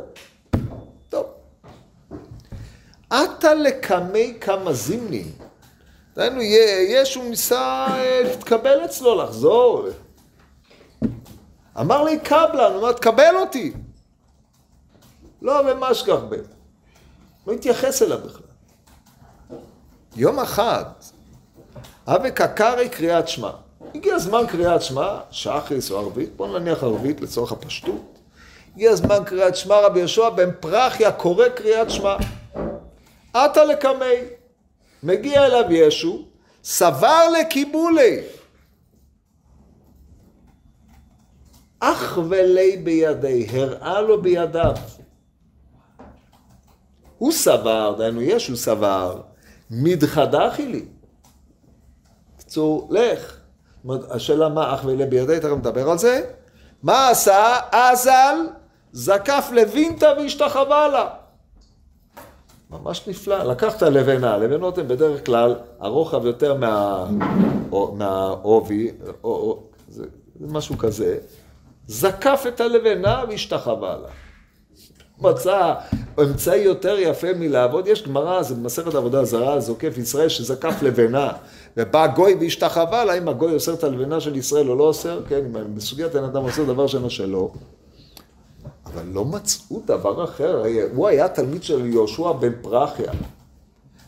עתה לקמי כמה זימנים. דהיינו, ישו ניסה אה, להתקבל אצלו, לחזור. אמר לי קבלן, הוא אומר, תקבל אותי. לא במשגח ב. לא התייחס אליו בכלל. יום אחד, אבי קקרי קריאת שמע. הגיע זמן קריאת שמע, שחריס או ערבית, בואו נניח ערבית לצורך הפשטות. הגיע זמן קריאת שמע, רבי יהושע בן פרחיה קורא קריאת שמע. עתה לקמי. מגיע אליו ישו, סבר לקיבולי. אך ולי בידי, הראה לו בידיו. הוא סבר, דהיינו ישו סבר, מדחדכי לי. בקיצור, לך. השאלה מה אך ולי בידי, תכף נדבר על זה. מה עשה? אזל זקף לוינטה והשתחווה לה. ממש נפלא. לקחת לבנה, לבנות הן בדרך כלל הרוחב יותר מה... מהעובי, או, זה, זה משהו כזה, זקף את הלבנה והשתחווה לה. מצא אמצעי יותר יפה מלעבוד. יש גמרא, זה במסכת עבודה זרה, זוקף ישראל שזקף לבנה. ובא גוי והשתחווה לה, אם הגוי אוסר את הלבנה של ישראל או לא אוסר, כן, אם בסוגיית אין אדם אוסר דבר שאינו שלו. אבל לא מצאו דבר אחר, הוא היה תלמיד של יהושע בן פרחיה.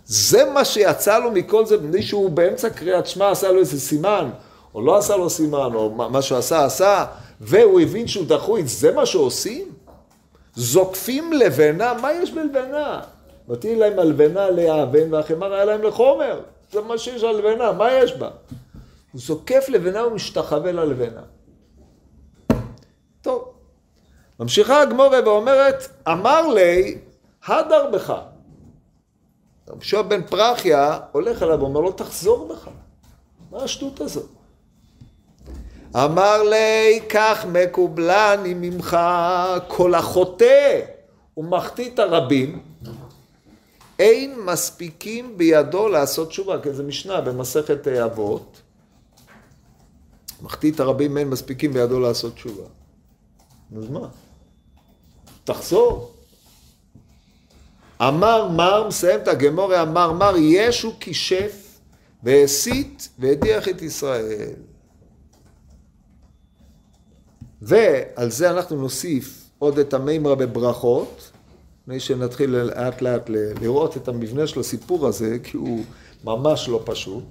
זה מה שיצא לו מכל זה, מישהו באמצע קריאת שמע עשה לו איזה סימן, או לא עשה לו סימן, או מה שהוא עשה, עשה, והוא הבין שהוא דחוי, זה מה שעושים? זוקפים לבנה, מה יש בלבנה? מטיל להם הלבנה לאבן והחמר היה להם לחומר. זה מה שיש על לבנה, מה יש בה? הוא זוקף לבנה ומשתחווה ללבנה. טוב. ממשיכה הגמורה ואומרת, אמר לי, הדר בך. רבי שועה בן פרחיה הולך אליו ואומר לו, תחזור בך. מה השטות הזאת? אמר לי, כך מקובלני ממך כל החוטא ומחטיא את הרבים, אין מספיקים בידו לעשות תשובה, כי זה משנה במסכת אבות. מחטיא את הרבים אין מספיקים בידו לעשות תשובה. אז מה? תחזור. אמר מר, מסיים את הגמורי, אמר מר, ישו כישף והסית והדיח את ישראל. ועל זה אנחנו נוסיף עוד את המימרה בברכות, לפני שנתחיל לאט לאט לראות את המבנה של הסיפור הזה, כי הוא ממש לא פשוט.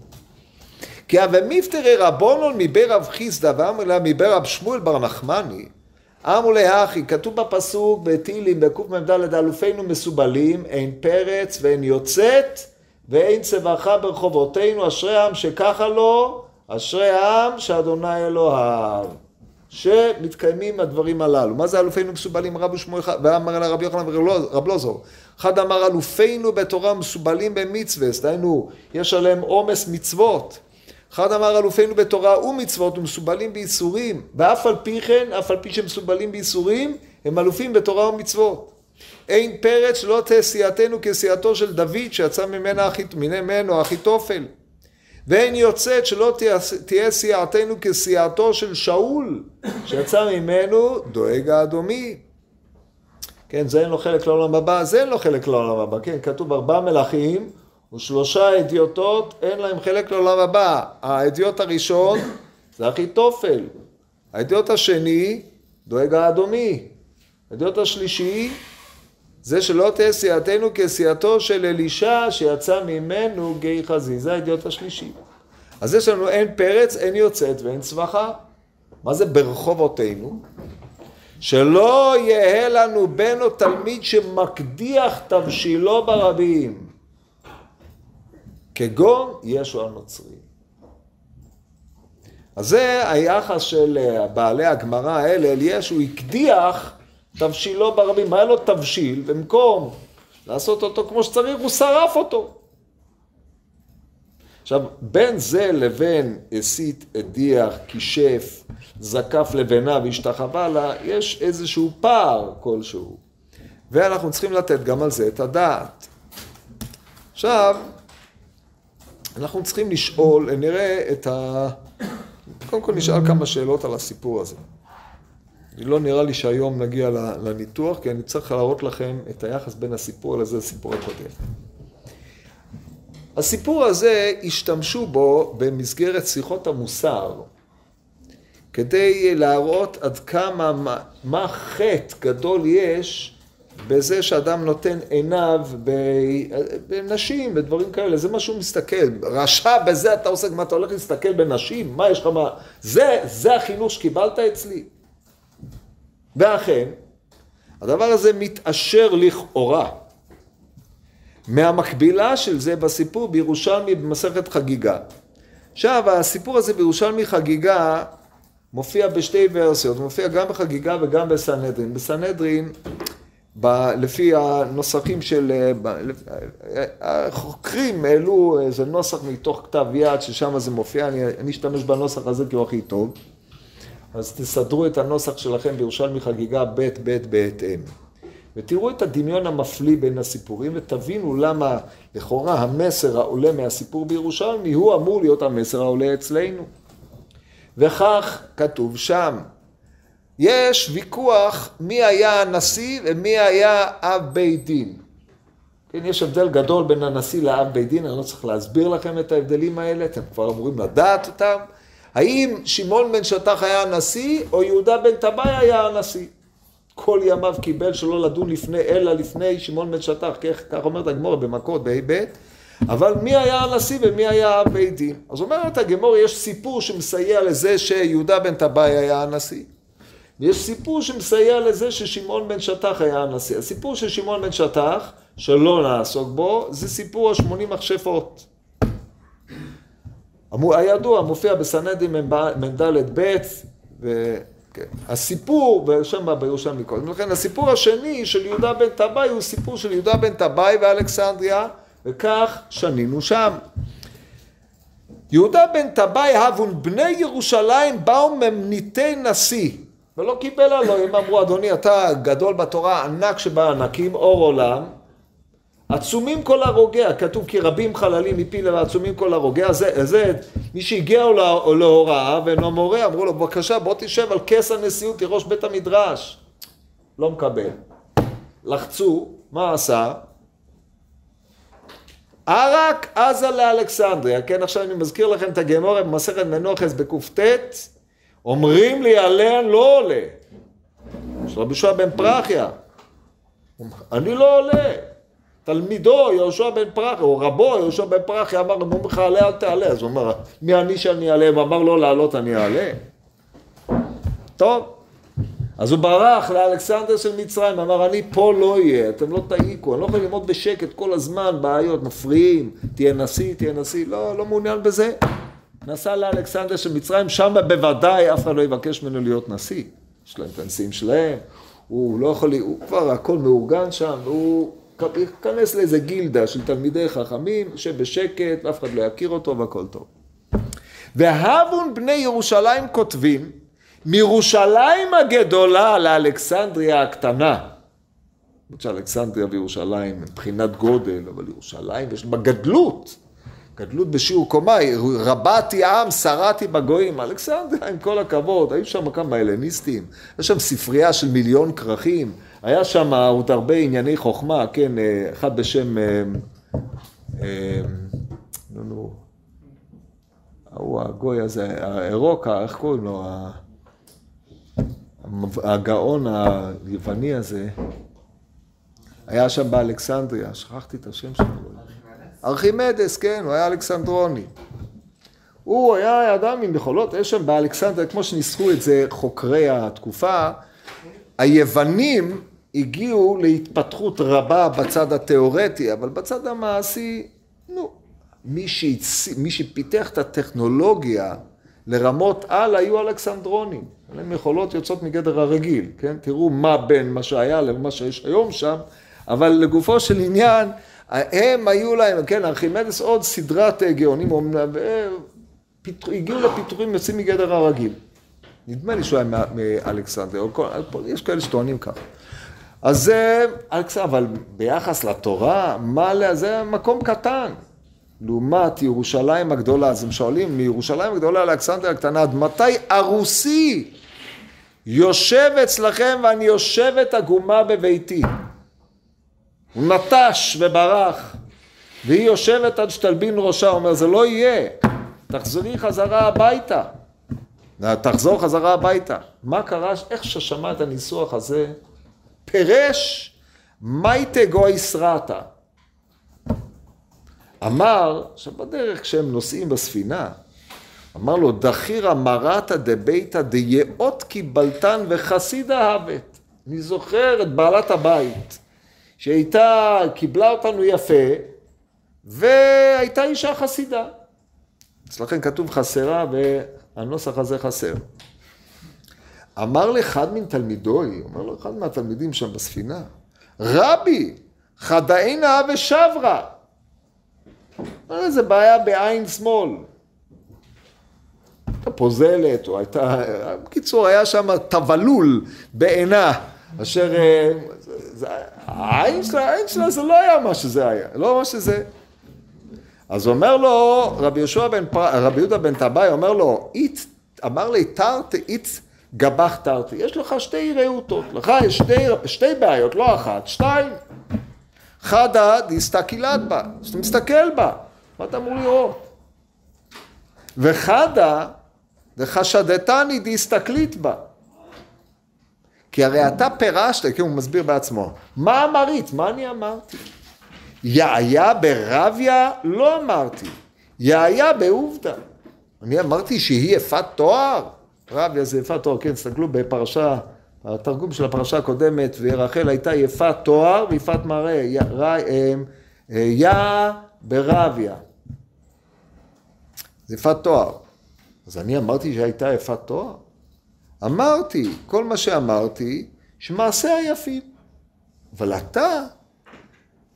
כי אבי מפטרי רבונון מבי רב חיסדא ואמר לה מבי רב שמואל בר נחמני אמרו להכי, כתוב בפסוק בתהילים בקמ"ד אלופינו מסובלים, אין פרץ ואין יוצאת ואין צבחה ברחובותינו, אשרי העם שככה לו, אשרי העם שאדוני אלוהיו. שמתקיימים הדברים הללו. מה זה אלופינו מסובלים רבו שמואל ואמר לה רבי יוחנן ורב לוזור. אחד אמר אלופינו בתורה מסובלים במצווה, דהיינו יש עליהם עומס מצוות. אחד אמר אלופינו בתורה ומצוות ומסובלים בייסורים, ואף על פי כן, אף על פי שהם מסובלים בייסורים, הם אלופים בתורה ומצוות. אין פרץ שלא תהיה סיעתנו כסיעתו של דוד שיצא ממנה, ממנו אחיתופל. ואין יוצאת שלא תהיה סיעתנו כסיעתו של שאול שיצא ממנו דואג האדומי. כן, זה אין לו חלק לעולם הבא, זה אין לו חלק לעולם הבא, כן, כתוב ארבעה מלכים ושלושה אדיוטות אין להם חלק לעולם הבא. האדיוט הראשון זה אחיתופל. האדיוט השני דואג האדומי. האדיוט השלישי זה שלא תהיה סיעתנו כסיעתו של אלישע שיצא ממנו גיא חזי. זה האדיוט השלישי. אז יש לנו אין פרץ, אין יוצאת ואין צווחה. מה זה ברחובותינו? שלא יהא לנו בן או תלמיד שמקדיח תבשילו ברבים. כגון ישו הנוצרי. אז זה היחס של אה, בעלי הגמרא האלה אל ישו, הקדיח תבשילו ברבים. היה לו תבשיל, במקום לעשות אותו כמו שצריך, הוא שרף אותו. עכשיו, בין זה לבין הסית, הדיח, כישף, זקף לבנה והשתחווה לה, יש איזשהו פער כלשהו. ואנחנו צריכים לתת גם על זה את הדעת. עכשיו, אנחנו צריכים לשאול, נראה את ה... קודם כל נשאל כמה שאלות על הסיפור הזה. לא נראה לי שהיום נגיע לניתוח, כי אני צריך להראות לכם את היחס בין הסיפור לזה לסיפור הקודם. הסיפור הזה, השתמשו בו במסגרת שיחות המוסר, כדי להראות עד כמה, מה, מה חטא גדול יש בזה שאדם נותן עיניו בנשים, בדברים כאלה, זה מה שהוא מסתכל. רשע בזה אתה עושה, מה אתה הולך להסתכל בנשים? מה יש לך מה? זה, זה החינוך שקיבלת אצלי. ואכן, הדבר הזה מתעשר לכאורה. מהמקבילה של זה בסיפור בירושלמי במסכת חגיגה. עכשיו, הסיפור הזה בירושלמי חגיגה מופיע בשתי ורסיות, מופיע גם בחגיגה וגם בסנהדרין. בסנהדרין ב, לפי הנוסחים של... החוקרים העלו איזה נוסח מתוך כתב יד ששם זה מופיע, אני, אני אשתמש בנוסח הזה כי הוא הכי טוב. אז תסדרו את הנוסח שלכם בירושלמי חגיגה ב' ב' בהתאם. ותראו את הדמיון המפליא בין הסיפורים ותבינו למה לכאורה המסר העולה מהסיפור בירושלמי הוא אמור להיות המסר העולה אצלנו. וכך כתוב שם, יש ויכוח מי היה הנשיא ומי היה אב בית דין. כן, יש הבדל גדול בין הנשיא לאב בית דין, אני לא צריך להסביר לכם את ההבדלים האלה, אתם כבר אמורים לדעת אותם. האם שמעון בן שטח היה הנשיא, או יהודה בן טבעי היה הנשיא? כל ימיו קיבל שלא לדון לפני, אלא לפני שמעון בן שטח, כך, כך אומרת הגמור במכות, בה' אבל מי היה הנשיא ומי היה אב בית דין? אז אומרת הגמור, יש סיפור שמסייע לזה שיהודה בן טבעי היה הנשיא. ויש סיפור שמסייע לזה ששמעון בן שטח היה הנשיא. הסיפור של שמעון בן שטח, שלא נעסוק בו, זה סיפור השמונים מכשפות. הידוע, מופיע בסנדים מ"ד ב', וכן. הסיפור, ושם בירושלמי קודם, לכן הסיפור השני של יהודה בן טבעי הוא סיפור של יהודה בן טבעי ואלכסנדריה, וכך שנינו שם. יהודה בן טבעי הבון בני ירושלים באו ממניתי נשיא ולא קיבל עלו, הם אמרו אדוני אתה גדול בתורה ענק שבענקים אור עולם עצומים כל הרוגע, כתוב כי רבים חללים מפילה ועצומים כל הרוגע, זה, זה מי שהגיע להוראה ואינו מורה, אמרו לו בבקשה בוא תשב על כס הנשיאות כראש בית המדרש. לא מקבל. לחצו, מה עשה? ערק עזה לאלכסנדריה, כן עכשיו אני מזכיר לכם את הגמורה במסכת מנוחס בקט, אומרים לי עליהן לא עולה. של רבי שועה בן פרחיה. אני לא עולה. תלמידו יהושע בן פרחי, או רבו יהושע בן פרחי אמר, אומר לך עלה אל תעלה, אז הוא אומר, מי אני שאני אעלה? הוא אמר לא לעלות אני אעלה. טוב, אז הוא ברח לאלכסנדר של מצרים, אמר אני פה לא אהיה, אתם לא תעיקו, אני לא יכול ללמוד בשקט כל הזמן, בעיות, מפריעים, תהיה נשיא, תהיה נשיא, לא, לא מעוניין בזה. נסע לאלכסנדר של מצרים, שם בוודאי אף אחד לא יבקש ממנו להיות נשיא. יש להם את הנשיאים שלהם, הוא לא יכול, הוא כבר הכל מאורגן שם, הוא ייכנס לאיזה גילדה של תלמידי חכמים, שבשקט, ואף אחד לא יכיר אותו והכל טוב. והבון בני ירושלים כותבים, מירושלים הגדולה לאלכסנדריה הקטנה. למרות שאלכסנדריה וירושלים מבחינת גודל, אבל ירושלים יש בה גדלות. גדלות בשיעור קומה, רבתי עם, שרתי בגויים, אלכסנדריה עם כל הכבוד, היו שם כמה הלניסטים, יש שם ספרייה של מיליון כרכים, היה שם עוד הרבה ענייני חוכמה, כן, אחד בשם, אה, אה, נו נו, ההוא הגוי הזה, האירוקה, איך קוראים לו? הגאון היווני הזה, היה שם באלכסנדריה, שכחתי את השם שלו. ארכימדס, כן, הוא היה אלכסנדרוני. הוא היה אדם עם יכולות, יש שם באלכסנדריה, כמו שניסחו את זה חוקרי התקופה, היוונים הגיעו להתפתחות רבה בצד התיאורטי, אבל בצד המעשי, נו, מי, שהצ... מי שפיתח את הטכנולוגיה לרמות על היו אלכסנדרונים. להם יכולות יוצאות מגדר הרגיל, כן? תראו מה בין מה שהיה למה שיש היום שם, אבל לגופו של עניין, הם היו להם, כן, ארכימדס עוד סדרת גאונים, הגיעו לפיתורים יוצאים מגדר הרגיל. נדמה לי שהוא היה מאלכסנדר, יש כאלה שטוענים ככה. אז זה, אבל ביחס לתורה, מה, זה מקום קטן. לעומת ירושלים הגדולה, אז הם שואלים, מירושלים הגדולה לאלכסנדר הקטנה, עד מתי ארוסי יושב אצלכם ואני יושבת עגומה בביתי? הוא נטש וברח, והיא יושבת עד שתלבין ראשה, אומר, זה לא יהיה, תחזרי חזרה הביתה. תחזור חזרה הביתה. מה קרה, איך ששמע את הניסוח הזה? פירש מייטה גוי סרטה. אמר, עכשיו בדרך כשהם נוסעים בספינה, אמר לו, דחירא מרתא דביתא דייאות קיבלתן וחסידה הבת. אני זוכר את בעלת הבית, שהייתה, קיבלה אותנו יפה, והייתה אישה חסידה. אצלכם כתוב חסרה והנוסח הזה חסר. אמר לאחד מתלמידוי, אומר לו אחד מהתלמידים שם בספינה, רבי, חדאינה ושברה. איזה בעיה בעין שמאל. הייתה פוזלת, או הייתה... בקיצור, היה שם טבלול בעינה, אשר... אה, העין שלה, העין שלה זה לא היה מה שזה היה, לא מה שזה. אז אומר לו, רבי יהושע בן, רבי יהודה בן טבעי אומר לו, אית, אמר לי, תרתי אית גבח תרתי, יש לך שתי רעותות, לך יש שתי, שתי בעיות, לא אחת, שתיים. חדה דיסתקילת בה, שאתה מסתכל בה, מה אתה אמור לראות? וחדה דחשדתני דיסתכלית בה. כי הרי אתה פירשת, כי הוא מסביר בעצמו, מה אמרית? מה אני אמרתי? יעיה ברביה? לא אמרתי. יעיה בעובדה. אני אמרתי שהיא יפת תואר? רביה זה יפת תואר, כן, תסתכלו בפרשה, התרגום של הפרשה הקודמת, ורחל הייתה יפת תואר ויפת מראה, יא אה, ברביה. זה יפת תואר. אז אני אמרתי שהייתה יפת תואר? אמרתי, כל מה שאמרתי, שמעשה היפים. אבל אתה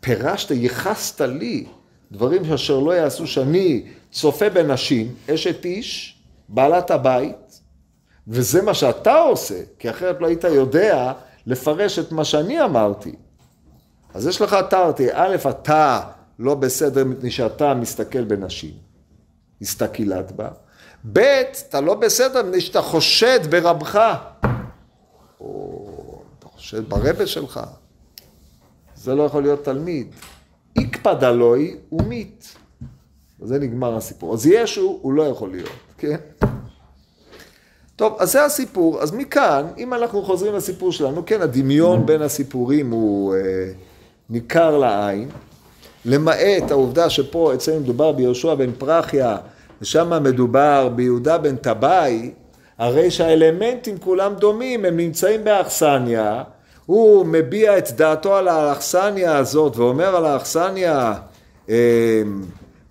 פירשת, ייחסת לי דברים אשר לא יעשו שאני צופה בנשים, אשת איש, בעלת הבית, וזה מה שאתה עושה, כי אחרת לא היית יודע לפרש את מה שאני אמרתי. אז יש לך תרתי, א', אתה לא בסדר מפני שאתה מסתכל בנשים, הסתכלת בה, ב', אתה לא בסדר מפני שאתה חושד ברבך, או אתה חושד ברבה שלך, זה לא יכול להיות תלמיד. איקפד אלוהי ומית. וזה נגמר הסיפור. אז ישו הוא לא יכול להיות, כן? טוב, אז זה הסיפור. אז מכאן, אם אנחנו חוזרים לסיפור שלנו, כן, הדמיון בין הסיפורים הוא אה, ניכר לעין, למעט העובדה שפה אצלנו מדובר ביהושע בן פרחיה, ושם מדובר ביהודה בן טבעי, הרי שהאלמנטים כולם דומים, הם נמצאים באכסניה, הוא מביע את דעתו על האכסניה הזאת ואומר על האכסניה,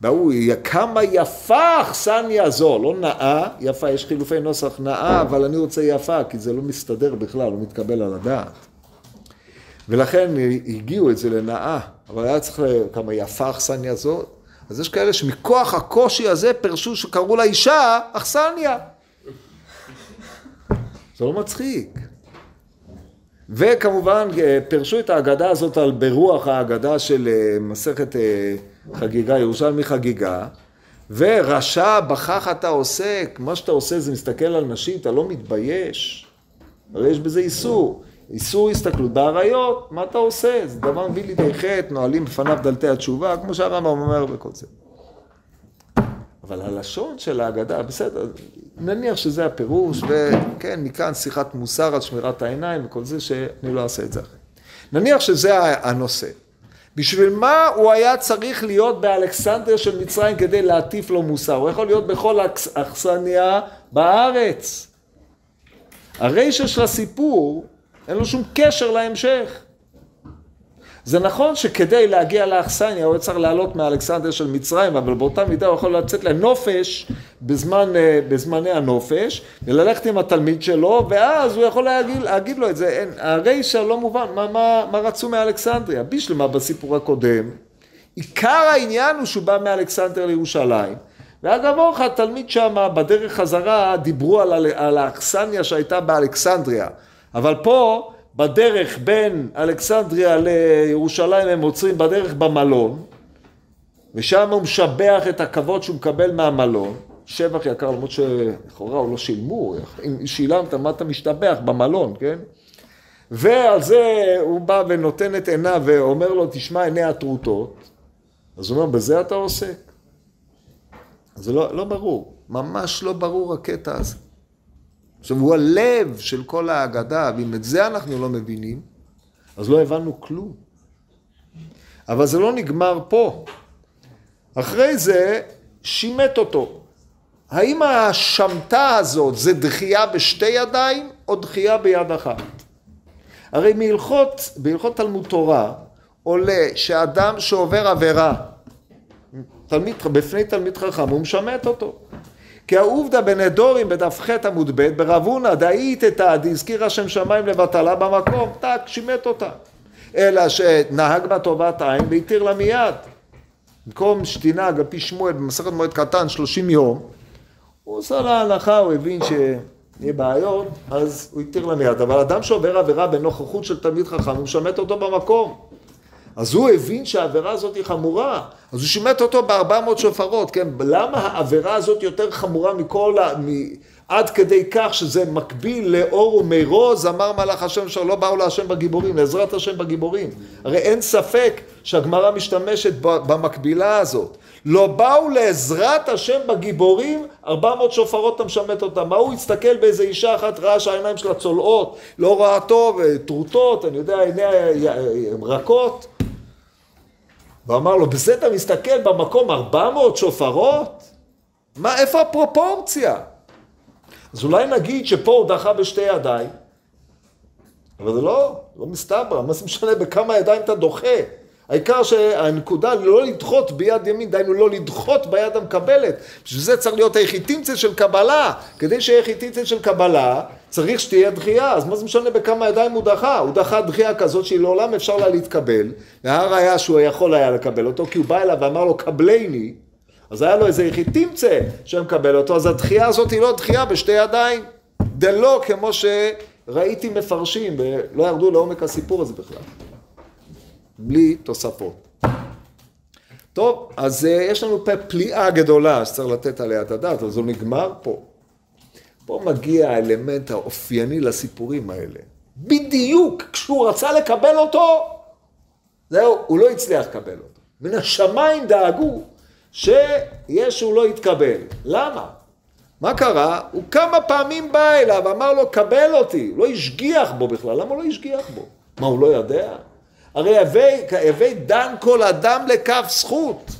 והוא, אמ, כמה יפה האכסניה הזו, לא נאה, יפה, יש חילופי נוסח נאה, אבל אני רוצה יפה, כי זה לא מסתדר בכלל, לא מתקבל על הדעת. ולכן הגיעו את זה לנאה, אבל היה צריך כמה יפה האכסניה הזאת. אז יש כאלה שמכוח הקושי הזה פרשו שקראו לאישה אכסניה. זה לא מצחיק. וכמובן אה, פירשו את ההגדה הזאת על ברוח ההגדה של אה, מסכת אה, חגיגה, ירושלמי חגיגה, ורשע בכך אתה עוסק, מה שאתה עושה זה מסתכל על נשים, אתה לא מתבייש, הרי יש בזה איסור, איסור הסתכלות באריות, מה אתה עושה? זה דבר מביא לידי חטא, נועלים בפניו דלתי התשובה, כמו שהרמב"ם אומר בכל זה. אבל הלשון של ההגדה, בסדר, נניח שזה הפירוש, וכן, מכאן שיחת מוסר על שמירת העיניים וכל זה, שאני לא אעשה את זה אחרי. נניח שזה הנושא. בשביל מה הוא היה צריך להיות באלכסנדר של מצרים כדי להטיף לו מוסר? הוא יכול להיות בכל אכסניה בארץ. הרשע של הסיפור, אין לו שום קשר להמשך. זה נכון שכדי להגיע לאכסניה הוא צריך לעלות מאלכסנדר של מצרים, אבל באותה מידה הוא יכול לצאת לנופש בזמן, אה, בזמני הנופש, וללכת עם התלמיד שלו, ואז הוא יכול להגיד, להגיד לו את זה. אין, הרישא לא מובן, מה, מה, מה רצו מאלכסנדריה? בישלמה בסיפור הקודם. עיקר העניין הוא שהוא בא מאלכסנדר לירושלים. ואגב אורך התלמיד שם בדרך חזרה דיברו על, על האכסניה שהייתה באלכסנדריה. אבל פה בדרך בין אלכסנדריה לירושלים הם עוצרים בדרך במלון ושם הוא משבח את הכבוד שהוא מקבל מהמלון. שבח יקר למרות שלכאורה הוא לא שילמו אם שילמת מה אתה משתבח? במלון כן? ועל זה הוא בא ונותן את עיניו ואומר לו תשמע עיני הטרוטות. אז הוא אומר בזה אתה עוסק? זה לא, לא ברור. ממש לא ברור הקטע הזה עכשיו, הוא הלב של כל ההגדה, ואם את זה אנחנו לא מבינים, אז לא הבנו כלום. אבל זה לא נגמר פה. אחרי זה, שימט אותו. האם השמטה הזאת זה דחייה בשתי ידיים, או דחייה ביד אחת? הרי מהלכות, בהלכות תלמוד תורה, עולה שאדם שעובר עבירה, תלמיד, בפני תלמיד חכם, הוא משמט אותו. כי העובדא בנדורים בדף ח עמוד ב ברב הונא דאית דאיתתא דהזכירה שם שמיים לבטלה במקום, טק, שימט אותה. אלא שנהג בה טובת עין והתיר לה מיד. במקום שתנהג על פי שמואל במסכת מועד קטן שלושים יום, הוא עושה לה הנחה, הוא הבין שיהיה בעיות, אז הוא התיר לה מיד. אבל אדם שעובר עבירה בנוכחות של תלמיד חכם, הוא משמט אותו במקום. אז הוא הבין שהעבירה הזאת היא חמורה, אז הוא שימט אותו בארבע מאות שופרות, כן? למה העבירה הזאת יותר חמורה מכל ה... עד כדי כך שזה מקביל לאור ומרוז, אמר מלאך השם שלא באו להשם בגיבורים, לעזרת השם בגיבורים. הרי אין ספק שהגמרא משתמשת במקבילה הזאת. לא באו לעזרת השם בגיבורים, ארבע מאות שופרות אתה משמט אותם. מה הוא הסתכל באיזה אישה אחת, ראה שהעיניים שלה צולעות, לא ראה טוב, טרוטות, אני יודע, עיניה הן רכות. ואמר לו, בזה אתה מסתכל במקום ארבע מאות שופרות? מה, איפה הפרופורציה? אז אולי נגיד שפה הוא דחה בשתי ידיים, אבל זה לא, לא מסתבר, מה זה משנה בכמה ידיים אתה דוחה? העיקר שהנקודה לא לדחות ביד ימין, דהיינו לא לדחות ביד המקבלת. בשביל זה צריך להיות היחיטימצה של קבלה. כדי שיהיה היחיטימצה של קבלה, צריך שתהיה דחייה. אז מה זה משנה בכמה ידיים הוא דחה? הוא דחה דחייה כזאת שהיא לעולם אפשר לה להתקבל. והראיה שהוא יכול היה לקבל אותו, כי הוא בא אליו ואמר לו קבלני, אז היה לו איזה יחיטימצה שמקבל אותו, אז הדחייה הזאת היא לא דחייה בשתי ידיים. דלא כמו שראיתי מפרשים, ולא ירדו לעומק הסיפור הזה בכלל. בלי תוספות. טוב, אז uh, יש לנו פה פליאה גדולה שצריך לתת עליה את הדעת, אז הוא נגמר פה. פה מגיע האלמנט האופייני לסיפורים האלה. בדיוק כשהוא רצה לקבל אותו, זהו, הוא לא הצליח לקבל אותו. מן השמיים דאגו שישו לא יתקבל. למה? מה קרה? הוא כמה פעמים בא אליו, אמר לו, קבל אותי. לא השגיח בו בכלל. למה הוא לא השגיח בו? מה, הוא לא יודע? הרי הווי דן כל אדם לכף זכות.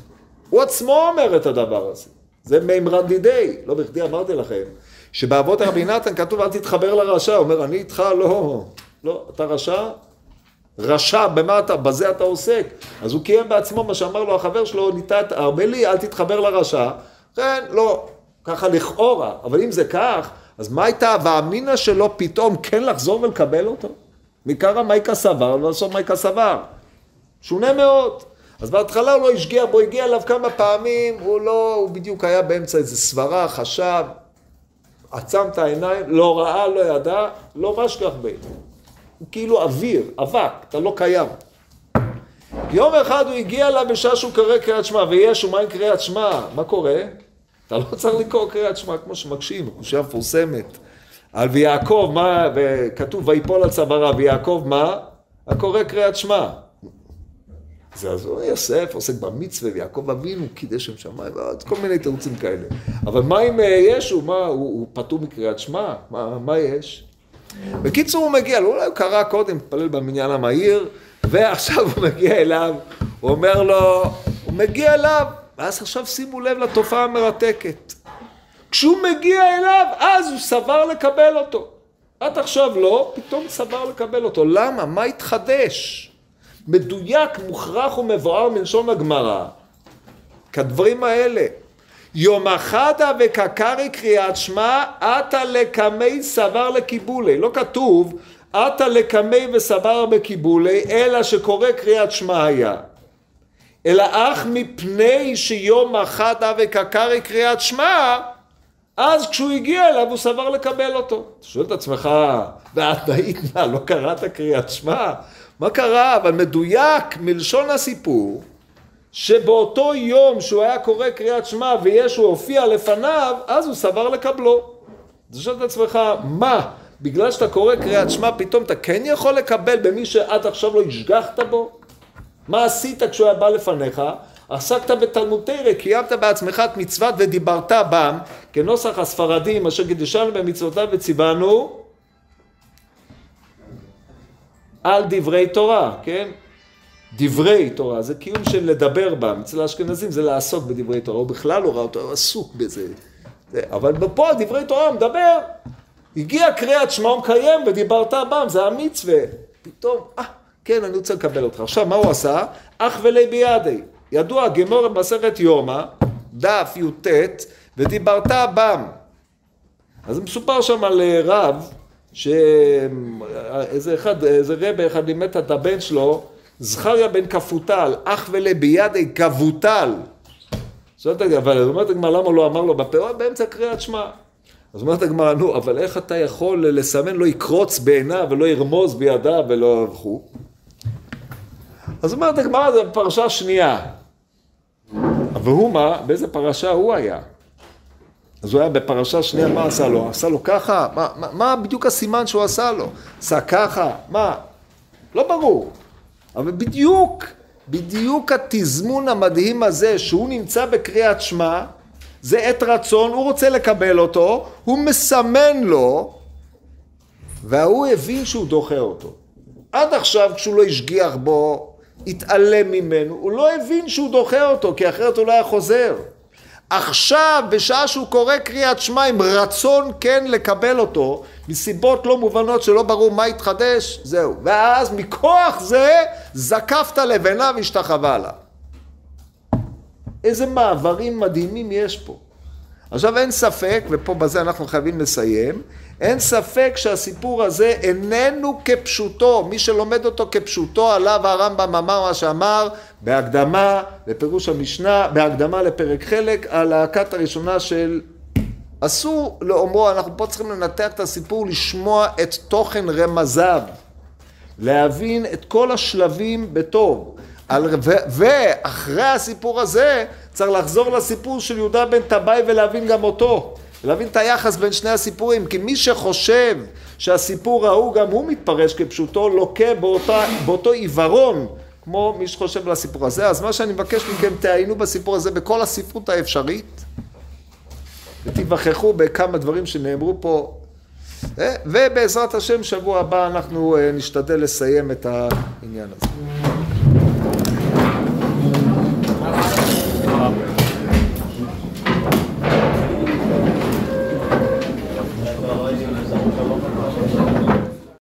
הוא עצמו אומר את הדבר הזה. זה מימרן דידי. לא בכדי אמרתי לכם, שבאבות רבי נתן כתוב אל תתחבר לרשע. הוא אומר, אני איתך לא. לא, אתה רשע? רשע, במה אתה, בזה אתה עוסק. אז הוא קיים בעצמו מה שאמר לו החבר שלו, ניתת ארמלי, אל תתחבר לרשע. כן, לא, ככה לכאורה. אבל אם זה כך, אז מה הייתה הווה שלו פתאום כן לחזור ולקבל אותו? מקרא מייקה סבר, ולעשות מייקה סבר. שונה מאוד. אז בהתחלה הוא לא השגיע בו, הגיע אליו כמה פעמים, הוא לא, הוא בדיוק היה באמצע איזה סברה, חשב, עצם את העיניים, לא ראה, לא ידע, לא משכח בי. הוא כאילו אוויר, אבק, אתה לא קיים. יום אחד הוא הגיע אליו בשעה שהוא קורא קריאת שמע, וישו, מה עם קריאת שמע? מה קורה? אתה לא צריך לקרוא קריאת שמע כמו שמקשים, קושייה מפורסמת. על ויעקב, מה, וכתוב ויפול על צווארה, ויעקב מה? הקורא קריאת שמע. זה הוא יוסף עוסק במצווה, ויעקב אבינו קידש שם שמיים, ועוד כל מיני תירוצים כאלה. אבל מה עם אה, ישו? מה, הוא, הוא פטור מקריאת שמע? מה, מה יש? בקיצור הוא מגיע, אולי הוא קרא קודם, מתפלל במניין המהיר, ועכשיו הוא מגיע אליו, הוא אומר לו, הוא מגיע אליו, ואז עכשיו שימו לב לתופעה המרתקת. כשהוא מגיע אליו, אז הוא סבר לקבל אותו. עד עכשיו לא, פתאום סבר לקבל אותו. למה? מה התחדש? מדויק, מוכרח ומבואר מלשון הגמרא. כדברים האלה. יום אחדה וקקרי קריאת שמע, עתה לקמי סבר לקיבולי. לא כתוב, עתה לקמי וסבר בקיבולי, אלא שקורא קריאת שמע היה. אלא אך מפני שיום אחדה וקקרי קריאת שמע, אז כשהוא הגיע אליו הוא סבר לקבל אותו. אתה שואל את עצמך, ואת היית מה, לא קראת קריאת שמע? מה קרה? אבל מדויק מלשון הסיפור, שבאותו יום שהוא היה קורא קריאת שמע וישו הופיע לפניו, אז הוא סבר לקבלו. אתה שואל את עצמך, מה? בגלל שאתה קורא קריאת שמע, פתאום אתה כן יכול לקבל במי שעד עכשיו לא השגחת בו? מה עשית כשהוא היה בא לפניך? עסקת בתלמוד תרא, קיימת בעצמך את מצוות ודיברת בם, כנוסח הספרדים אשר קידשנו במצוותיו וציוונו על דברי תורה, כן? דברי תורה, זה קיום של לדבר בם, אצל האשכנזים זה לעסוק בדברי תורה, הוא בכלל לא ראה אותו, הוא עסוק בזה. אבל פה דברי תורה מדבר, הגיע קריאת שמע הוא מקיים ודיברת בם, זה המצווה. פתאום, אה, כן, אני רוצה לקבל אותך. עכשיו, מה הוא עשה? אח ולי בידי. ידוע גמור במסכת יומא, דף י"ט, ודיברת בם. אז מסופר שם על אה, רב, שאיזה אחד, איזה רבה אחד לימד את הבן שלו, זכריה בן כפותל, אח ולה בידי כבותל. שואלת הגמרא, אומרת הגמרא, למה לא אמר לו בפה? באמצע קריאת שמע. אז אומרת הגמרא, נו, אבל איך אתה יכול לסמן, לא יקרוץ בעיניו ולא ירמוז בידיו ולא וכו'? אז אומרת הגמרא, זה פרשה שנייה. והוא מה? באיזה פרשה הוא היה? אז הוא היה בפרשה שנייה, מה עשה לו? עשה לו ככה? מה, מה, מה בדיוק הסימן שהוא עשה לו? עשה ככה? מה? לא ברור. אבל בדיוק, בדיוק התזמון המדהים הזה, שהוא נמצא בקריאת שמע, זה עת רצון, הוא רוצה לקבל אותו, הוא מסמן לו, וההוא הבין שהוא דוחה אותו. עד עכשיו כשהוא לא השגיח בו, התעלם ממנו, הוא לא הבין שהוא דוחה אותו, כי אחרת הוא לא היה חוזר. עכשיו, בשעה שהוא קורא קריאת שמע עם רצון כן לקבל אותו, מסיבות לא מובנות שלא ברור מה התחדש, זהו. ואז מכוח זה זקפת לבנה והשתחווה לה. איזה מעברים מדהימים יש פה. עכשיו אין ספק, ופה בזה אנחנו חייבים לסיים, אין ספק שהסיפור הזה איננו כפשוטו, מי שלומד אותו כפשוטו עליו הרמב"ם אמר מה שאמר בהקדמה לפירוש המשנה, בהקדמה לפרק חלק, על הכת הראשונה של אסור לאומרו, אנחנו פה צריכים לנתח את הסיפור, לשמוע את תוכן רמזיו, להבין את כל השלבים בטוב. על, ו, ואחרי הסיפור הזה צריך לחזור לסיפור של יהודה בן טבעי ולהבין גם אותו. להבין את היחס בין שני הסיפורים, כי מי שחושב שהסיפור ההוא גם הוא מתפרש כפשוטו, לוקה באותה, באותו עיוורון, כמו מי שחושב על הסיפור הזה. אז מה שאני מבקש מכם, תעיינו בסיפור הזה בכל הספרות האפשרית, ותיווכחו בכמה דברים שנאמרו פה, ובעזרת השם, שבוע הבא אנחנו אה, נשתדל לסיים את העניין הזה.